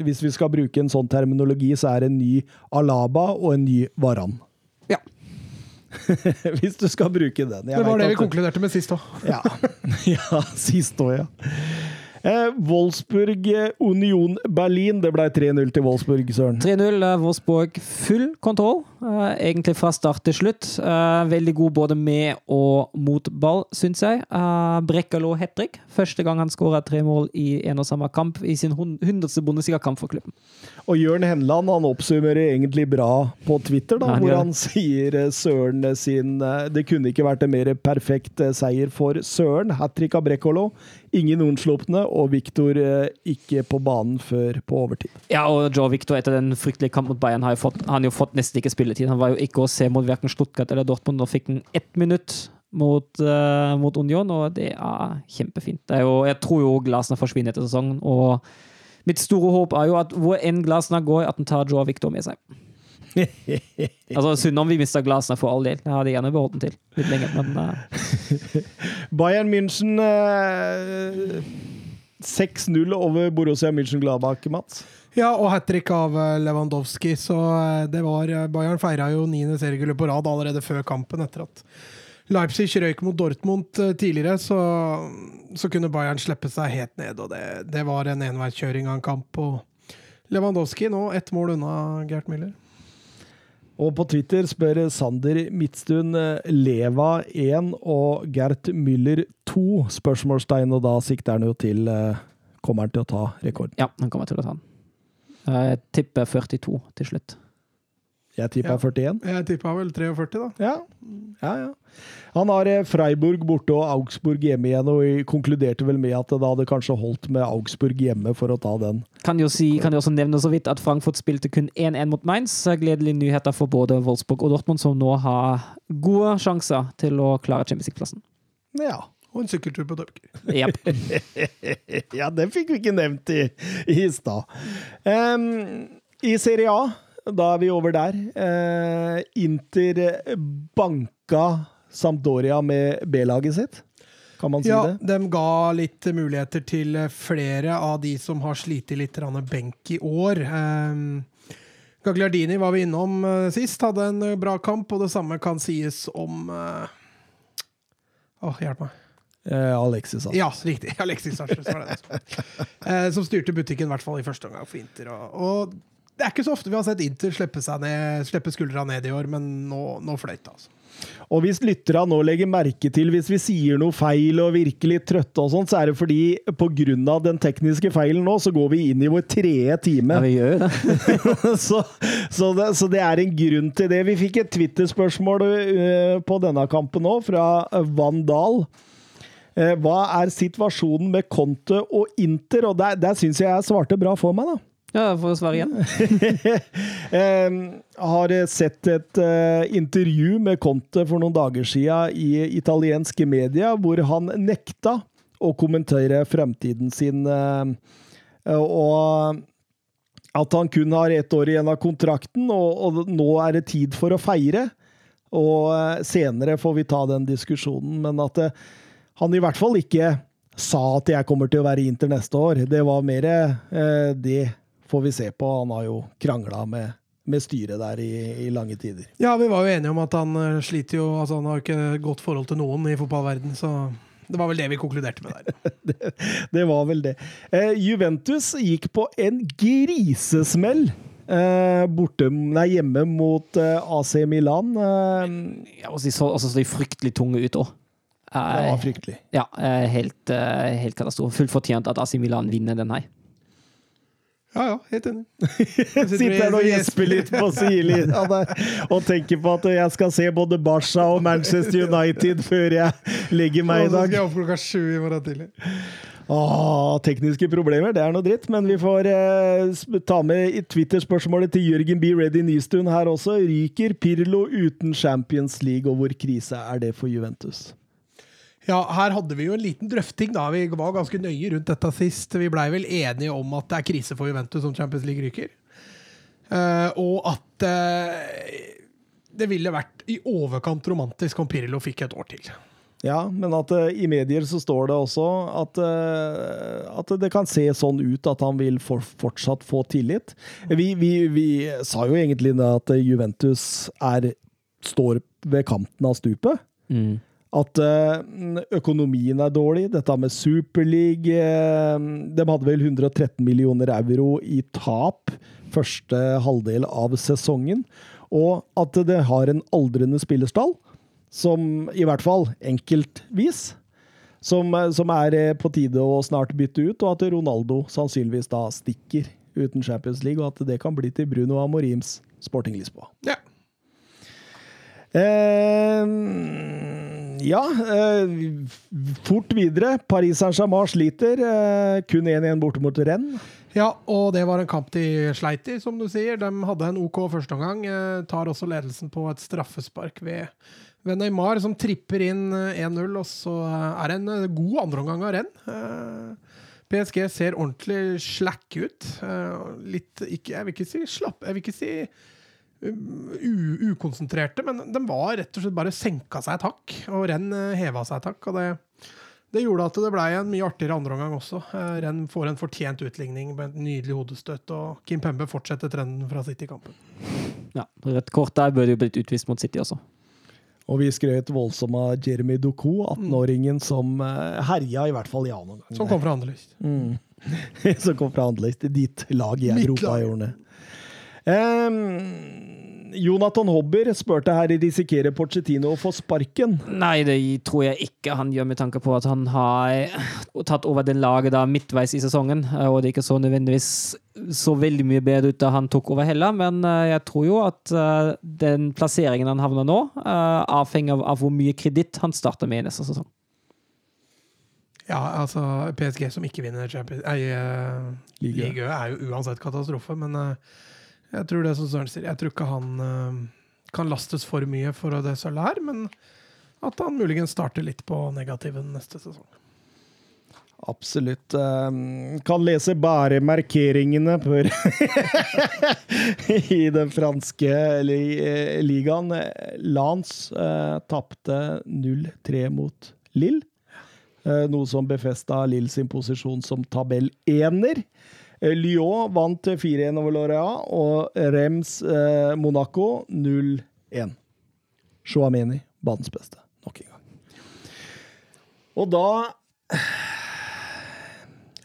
Hvis vi skal bruke en sånn terminologi, så er det en ny Alaba og en ny Varan. Hvis du skal bruke den. Jeg Det var det vi konkluderte med sist òg. Ja, ja sist òg, ja. Eh, Wolfsburg, eh, Union Berlin. Det ble 3-0 til Wolfsburg, Søren. 3-0. eh, Wolfsburg full kontroll, eh, egentlig fra start til slutt. Eh, veldig god både med og mot ball, syns jeg. Brekkalo hat trick. Første gang han skåra tre mål i en og samme kamp i sin hun- hundredste Bundesliga-kamp for klubben. Og Jørn Henland han oppsummerer egentlig bra på Twitter, da, Ja, han hvor han sier Søren sin Det kunne ikke vært en mer perfekt seier for Søren. Hat trick av Brekkolo. Ingen unnslupne, og Viktor eh, ikke på banen før på overtid. Ja, og Joe Victor etter den fryktelige kampen mot Bayern har jo fått, han jo fått nesten ikke spilletid. Han var jo ikke å se mot verken Stuttgart eller Dortmund. Nå fikk han ett minutt mot, uh, mot Union, og det er kjempefint. Det er jo, jeg tror jo Glasner forsvinner etter sesongen, og mitt store håp er jo at hvor enn Glasner går, at han tar Joe Victor med seg. Altså, Synd om vi mista glasene for all del. Jeg hadde gjerne beholdt den til litt lenger, men uh... Bayern München uh, 6-0 over Borussia München-Gladbach, Mats. Ja, og hat trick av eh, Lewandowski. Så eh, det var eh, Bayern feira jo niende seriegullet på rad allerede før kampen, etter at Leipzig røyk mot Dortmund eh, tidligere, så, så kunne Bayern slippe seg helt ned. Og det, det var en enveiskjøring av en kamp. Og Lewandowski nå ett mål unna Gert Müller. Og på Twitter spør Sander Midtstuen eh, Leva 1 og Gert Müller 2? Spørsmålstegn, og da sikter han jo til eh, Kommer han til å ta rekorden? Ja, han kommer til å ta den. Jeg tipper 42 til slutt. Jeg tippa Ja. 41. Jeg tippa vel 43, da. Ja. ja, ja. Han har eh, Freiburg borte og Augsburg hjemme igjen, og konkluderte vel med at det hadde kanskje holdt med Augsburg hjemme for å ta den. Kan jo, si, kan jo også nevne så vidt at Frankfurt spilte kun 1-1 mot Mainz. Gledelige nyheter for både Wolfsburg og Dortmund, som nå har gode sjanser til å klare Champions League-plassen. Ja. Og en sykkeltur på Dupker. Yep. ja, det fikk vi ikke nevnt i, i stad. Um, I Serie A, da er vi over der. Eh, Inter banka Sampdoria med B-laget sitt. Kan man si Ja, det? de ga litt muligheter til flere av de som har slitt litt benk i år. Eh, Gagliardini var vi innom eh, sist, hadde en eh, bra kamp, og det samme kan sies om eh, Åh, hjelp meg. Eh, Alexis, altså. Ja, riktig. Alexis Sanchez var det. altså. Eh, som styrte butikken, i hvert fall i første omgang for Inter. Og, og det er ikke så ofte vi har sett Inter slippe, seg ned, slippe skuldra ned i år, men nå, nå fløyt det, altså. Og hvis lytterne nå legger merke til hvis vi sier noe feil og virker litt trøtte, og sånt, så er det fordi pga. den tekniske feilen nå, så går vi inn i vår tredje time. Ja, vi gjør det. så, så, det, så det er en grunn til det. Vi fikk et Twitter-spørsmål eh, på denne kampen nå, fra Van Dahl. Eh, hva er situasjonen med Conte og Inter? Og der, der syns jeg jeg svarte bra for meg, da. Ja, for å svare igjen. Har sett et eh, intervju med Conte for noen dager siden i italienske media, hvor han nekta å kommentere fremtiden sin. eh, og at han kun har ett år igjen av kontrakten, og, nå er det tid for å feire. Og eh, senere får vi ta den diskusjonen, men at han i hvert fall ikke sa at jeg kommer til å være Inter neste år. Det var mer det får vi se på. Han har jo krangla med, med styret der i, i lange tider. Ja, vi var jo enige om at han eh, sliter jo Altså, han har ikke godt forhold til noen i fotballverden, så det var vel det vi konkluderte med der. Det var vel det. Eh, Juventus gikk på en grisesmell eh, borte, nei, hjemme mot eh, AC Milan. Eh, Ja, og så så, så de fryktelig tunge ut òg. det var fryktelig. Ja, eh, helt, eh, helt katastrofe. Fullt fortjent at AC Milan vinner den her. Ja, ja, helt enig. Sitter her og gjesper litt på sidelinja der og tenker på at jeg skal se både Barca og Manchester United før jeg legger meg i Og så skal jeg opp klokka sju i morgen tidlig. Åh, tekniske problemer, det er noe dritt, men vi får eh, ta med i Twitter-spørsmålet til Jørgen B. Ready Nystuen her også. Ryker Pirlo uten Champions League, og hvor krise er det for Juventus? Ja, her hadde vi jo en liten drøfting, da. Vi var ganske nøye rundt dette sist. Vi blei vel enige om at det er krise for Juventus om Champions League ryker. Uh, og at uh, det ville vært i overkant romantisk om Pirlo fikk et år til. Ja, men at uh, i medier så står det også at, at det kan se sånn ut at han vil for, fortsatt få tillit. Vi, vi, vi sa jo egentlig at Juventus er, står ved kanten av stupet. At eh, økonomien er dårlig. Dette med Superleague eh, De hadde vel 113 millioner euro i tap første halvdel av sesongen. Og at det har en aldrende spillerstall, som i hvert fall enkeltvis som, eh, som er på tide å snart bytte ut, og at Ronaldo sannsynligvis da stikker uten Champions League, og at det kan bli til Bruno Amorims Sporting Lisboa. Ja. Eh, ja, eh, fort videre. Paris Saint-Germain sliter. Eh, kun 1-1 borte mot Rennes. Ja, og det var en kamp de sleit i, som du sier. De hadde en OK førsteomgang. Eh, tar også ledelsen på et straffespark ved, ved Neymar, som tripper inn eh, 1-0. Og så er det en god andreomgang av renn. PSG ser ordentlig slack ut. Litt ikke, Jeg vil ikke si slapp, jeg vil ikke si ukonsentrerte, men de var rett og slett bare senka seg et hakk. Og renn eh, heva seg et hakk. og det det gjorde at det ble en mye artigere andreomgang også. Eh, Renn får en fortjent utligning med et nydelig hodestøtt, og Kim Pembe fortsetter trenden fra City-kampen. Ja, Rødt kort der burde jo blitt utvist mot City også. Og vi skrøt voldsomt av Jeremy Doku, 18-åringen som eh, herja i hvert fall i annen omgang. Som kom fra Anderlyst. som kom fra Anderlecht. Ditt lag i Europa lag. gjorde det. Jonathan Hobber spurte her risikerer Pochettino å få sparken. Nei, det tror jeg ikke han gjør, med tanke på at han har tatt over det laget da midtveis i sesongen. eh, Og det er ikke så nødvendigvis så veldig mye bedre ut da han tok over heller, men eh, jeg tror jo at eh, den plasseringen han havner nå, avhenger av, hvor mye kreditt han starter med i neste sesong. Ja, altså PSG som ikke vinner Champions. Liga, er jo uansett katastrofe, men eh, jeg tror det som Søren sier, jeg tror ikke han uh, kan lastes for mye for det sølvet her, men at han muligens starter litt på negativen neste sesong. Absolutt. Ehm, kan lese bare markeringene i den franske eh, ligaen. Lans uh, tapte 0-3 mot Lill. Eh, noe som befesta Lill sin posisjon som tabellener. Uh, Lyon vant 4-1 over Lorea, og Rems eh, Monaco 0-1. Chouameni, banens beste, nok en gang. Og da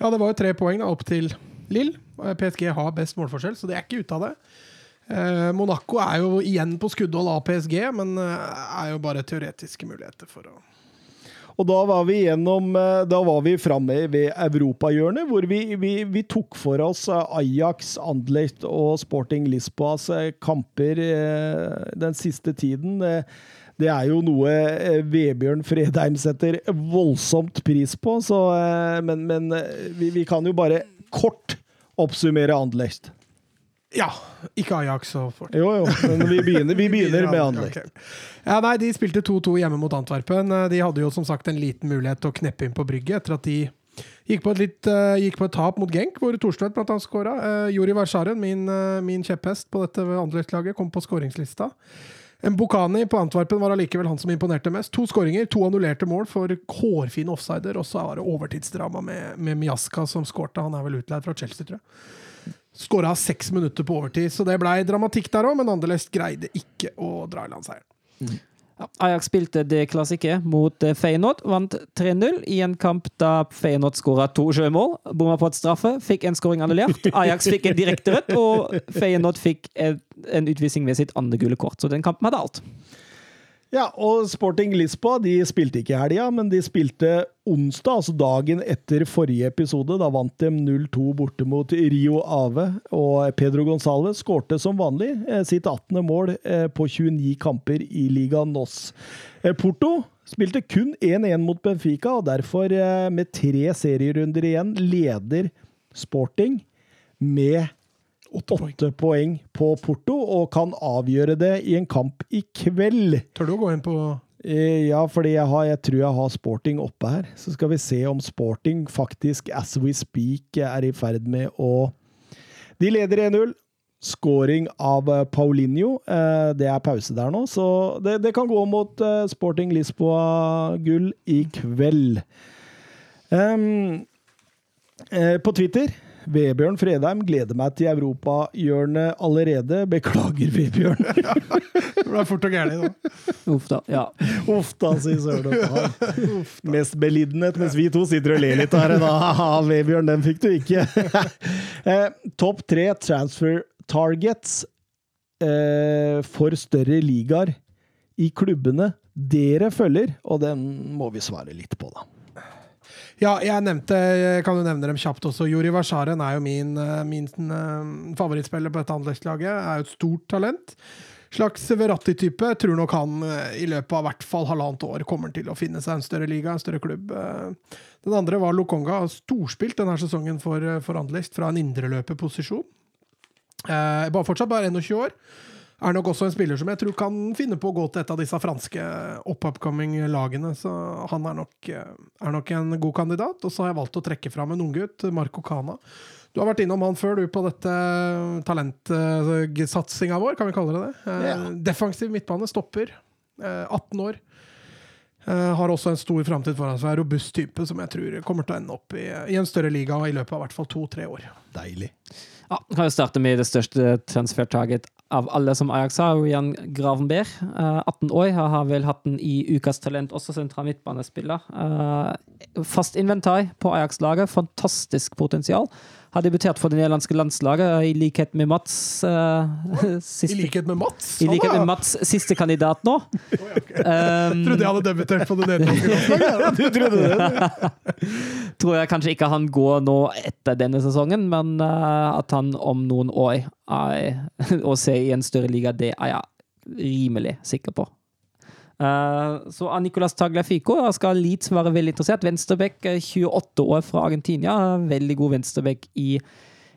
Ja, det var jo tre poeng da, opp til Lill. Eh, PSG har best målforskjell, så det er ikke ute av det. Eh, Monaco er jo igjen på skuddhold av PSG, men eh, er jo bare teoretiske muligheter for å Og da var vi gjennom eh, Da var vi framme ved europahjørnet, hvor vi, vi, vi tok for oss eh, Ajax, Anderlecht og Sporting Lisboas eh, kamper den siste tiden. Det er jo noe Vebjørn Fredheim setter voldsomt pris på, så, men, men vi, vi kan jo bare kort oppsummere Anderlecht. Ja, ikke Ajax og Fort. Jo, jo, men vi begynner, vi begynner med Anderlecht. Okay. Ja, nei, De spilte 2-2 hjemme mot Antwerpen. Eh, De hadde jo som sagt en liten mulighet til å kneppe inn på brygget etter at de gikk på et, litt, uh, gikk på et tap mot Genk, hvor Thorstvedt annet skåra. Uh, Jori Varsaren, min, uh, min kjepphest på dette Anderlecht-laget, kom på skåringslista. Mbokani på Antwerpen var allikevel han som imponerte mest. To skåringer, to annullerte mål for hårfine offsider, og så var det overtidsdrama med, med Miaska som skårte. Han er vel utleid fra Chelsea, tror jeg. Skåra seks minutter på overtid, så det blei dramatikk der òg, men Anderlecht greide ikke å dra i land seieren. Ja, Ajax spilte det klassiske mot eh, Feyenoord, vant 3-0 i en kamp da Feyenoord skåra to sjømål. Bomma på et straffe, fikk en skåring annullert. Ajax fikk en direkte rødt, og Feyenoord fikk en utvisning ved sitt andre gule kort. Så den kampen hadde alt. Ja, og Sporting Lisboa de spilte ikke i helga, men de spilte onsdag, altså dagen etter forrige episode. Da vant de 0-2 borte mot Rio Ave, og Pedro González skårte som vanlig eh, sitt 18. mål eh, på 29 kamper i Liga NOS. Eh, Porto spilte kun 1-1 mot Benfica, og derfor, med tre serierunder igjen, leder Sporting med Åtte poeng. poeng på Porto, og kan avgjøre det i en kamp i kveld. Tør du å gå inn på Eh, Ja, fordi jeg, har, jeg tror jeg har Sporting oppe her. Så skal vi se om Sporting faktisk, as we speak, er i ferd med å De leder 1-0. Scoring av eh, Paulinho. Eh, Det er pause der nå, så det, det kan gå mot Sporting Lisboa-gull i kveld. Eh, på Twitter Vebjørn Fredheim gleder meg til europahjørnet allerede. Beklager, Vebjørn. Det ble fort og gærent nå. Uff da. Ja. Uff da, sier Søren. Mest belidnet, mens vi to sitter og ler litt her. Da. Vebjørn, den fikk du ikke. eh, Topp tre transfer targets eh, for større ligaer i klubbene dere følger, og den må vi svare litt på, da. Ja, jeg nevnte, jeg kan jo nevne dem kjapt også. Juri Varsaren er jo min, eh, min eh, favorittspiller på dette Anderlecht-laget. Er jo et stort talent. Slags Verratti-type. Tror nok han eh, i løpet av hvert fall halvannet år kommer til å finne seg en større liga, en større klubb. Den andre var Lokonga. Storspilt denne sesongen for, for Anderlecht fra en indreløperposisjon. Eh, fortsatt bare 21 år. Er nok også en spiller som jeg tror kan finne på å gå til et av disse franske up-upcoming-lagene. Så han er nok, eh, er nok en god kandidat. Og så har jeg valgt å trekke fram en unggutt, Marco Cana. Du har vært innom han før, du, på dette talentsatsinga vår, kan vi kalle det det. Eh, Ja. Defensiv midtbane, stopper. Eh, 18 år. Eh, har også en stor framtid foran seg. Robust type som jeg tror kommer til å ende opp i, i en større liga i løpet av i hvert fall to-tre år. Deilig. Ja, kan jo starte med det største transfertaget av alle som Ajax har, Rian Gravenberg. eh, 18 år, har har vel hatt den i Ukas talent, også sentral midtbanespiller. Eh, fast inventar på Ajax-laget, fantastisk potensial. Har debutert for det nederlandske landslaget, i likhet med Mats. eh, I likhet med Mats. i likhet med Mats, siste kandidat nå. Um, Trodde jeg hadde debutert for det nederlandske landslaget. Du trodde det? tror jeg kanskje ikke han går nå etter denne sesongen, men uh, at han om noen år er å se i en større liga, det er jeg rimelig sikker på. Eh, så er Nicolas Tagliafico skal Leeds være veldig interessert. Venstrebekk, eh, 28 år fra Argentina. Veldig god venstrebekk i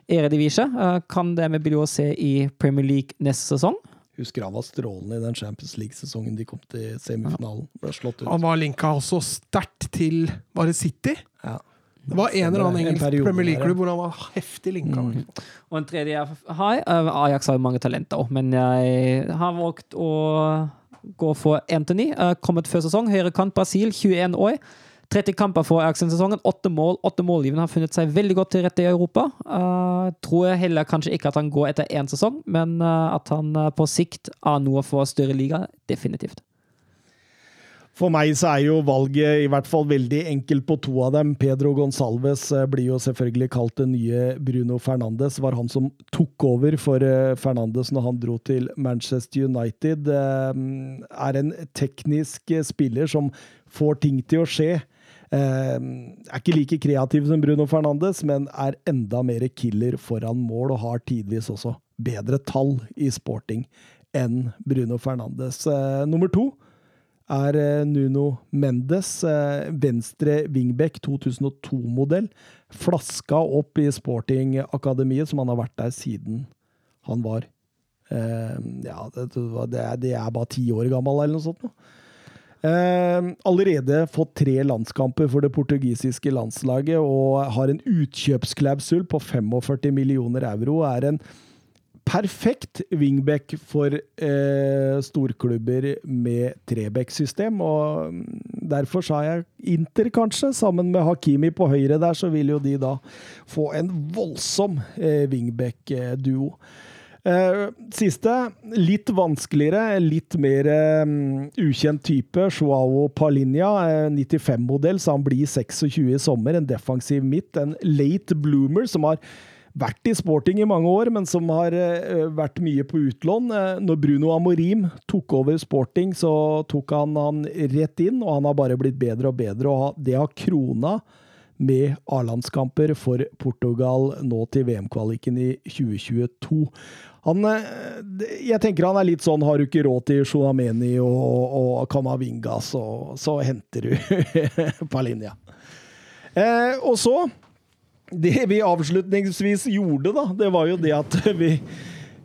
Eredivisie. Uh, kan det med bli å se i Premier League neste sesong? Husker han var strålende i den Champions League-sesongen de kom til semifinalen. Ble slått ut. Han var linka også sterkt til Var det City? Ja. Det var en eller annen En engelsk Premier. League-klubb hvor han var heftig linka. Og en tredje jeg har eh, Ajax har jo mange talenter òg, men jeg har valgt å gå for Anthony. Eh, kommet før sesong. Høyrekant Brasil, 21 år. 30 kamper for Ajax denne sesongen. Åtte mål. Åtte målgivende har funnet seg veldig godt til rette i Europa. Uh, tror jeg heller kanskje ikke at han går etter én sesong, men uh, at han uh, på sikt har noe for større liga. Definitivt. For meg så er jo valget i hvert fall veldig enkelt på to av dem. Pedro Gonsalves eh, blir jo selvfølgelig kalt den nye Bruno Fernandes. Var han som tok over for eh, Fernandes når han dro til Manchester United. Eh, Er en teknisk spiller som får ting til å skje. Er ikke like kreativ som Bruno Fernandes, men er enda mer killer foran mål og har tidvis også bedre tall i sporting enn Bruno Fernandes. Nummer to er eh, Nuno Mendes, eh, venstre wingback 2002-modell. Flaska opp i Sporting-akademiet, som han har vært der siden han var eh, Ja, det, er, det er bare ti år gammel, eller noe sånt. allerede fått tre landskamper for det portugisiske landslaget og har en utkjøpsklausul på 45 millioner euro. Er en perfekt wingback for eh, storklubber med treback-system. og mm, Derfor sa jeg Inter, kanskje. Sammen med Hakimi på høyre der, så vil jo de da få en voldsom eh, wingback-duo. Eh, siste, litt vanskeligere, litt mer eh, ukjent type. Joao Palinja, eh, 95-modell, så han blir 26 i sommer. En defensiv midt. En late bloomer som har vært i sporting i mange år, men som har eh, vært mye på utlån. Eh, når Bruno Amorim tok over sporting, så tok han han rett inn, og han har bare blitt bedre og bedre. og Det har krona med A-landskamper for Portugal nå til VM-kvaliken i 2022. Han, eh, jeg tenker han er litt sånn Har du ikke råd til Shonameni og, og Kamavinga, så, så henter du Palinja. Eh, og så Det vi avslutningsvis gjorde, da, det var jo det at vi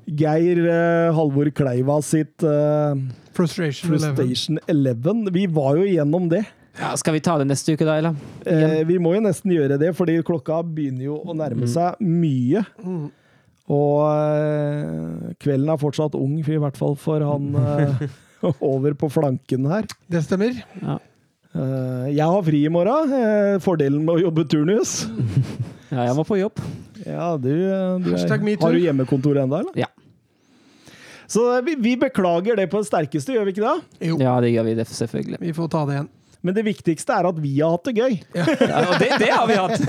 Geir eh, Halvor Kleiva sitt eh, Frustration 11. Frustration 11. Vi var jo igjennom det. Ja, skal vi ta det neste uke, da, eller? Eh, vi må jo nesten gjøre det, fordi klokka begynner jo å nærme seg mye. Og eh, kvelden er fortsatt ung, i hvert fall for han eh, over på flanken her. Det stemmer. Ja. Eh, jeg har fri i morgen. eh, fordelen med å jobbe turnus. ja, jeg må på jobb. Ja, du, du Hashtag er, metoo. Har du hjemmekontor ennå, eller? Ja. Så eh, vi, vi beklager det på det sterkeste, gjør vi ikke det? Jo, Ja, det gjør vi det, selvfølgelig. vi får ta det igjen. Men det viktigste er at vi har hatt det gøy. Ja, og det, det har vi hatt!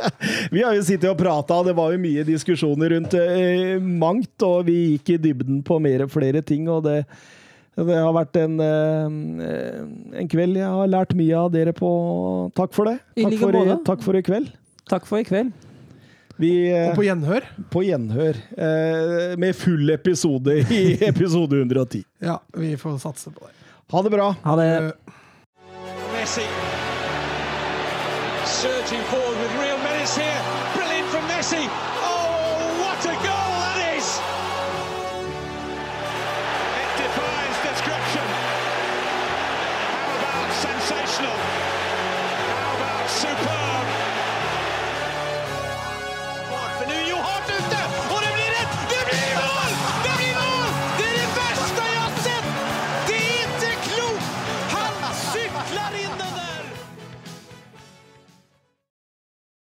Vi har jo sittet og prata, og det var jo mye diskusjoner rundt eh, mangt, og vi gikk i dybden på mer, flere ting, og det, det har vært en, eh, en kveld jeg har lært mye av dere på. Takk for det. Takk like for, i, takk for i kveld. Takk for i kveld. Vi eh, Og på gjenhør. på gjenhør eh, med full episode i episode 110. Ja, vi får satse på det. Ha det bra. Ha det. Messi surging forward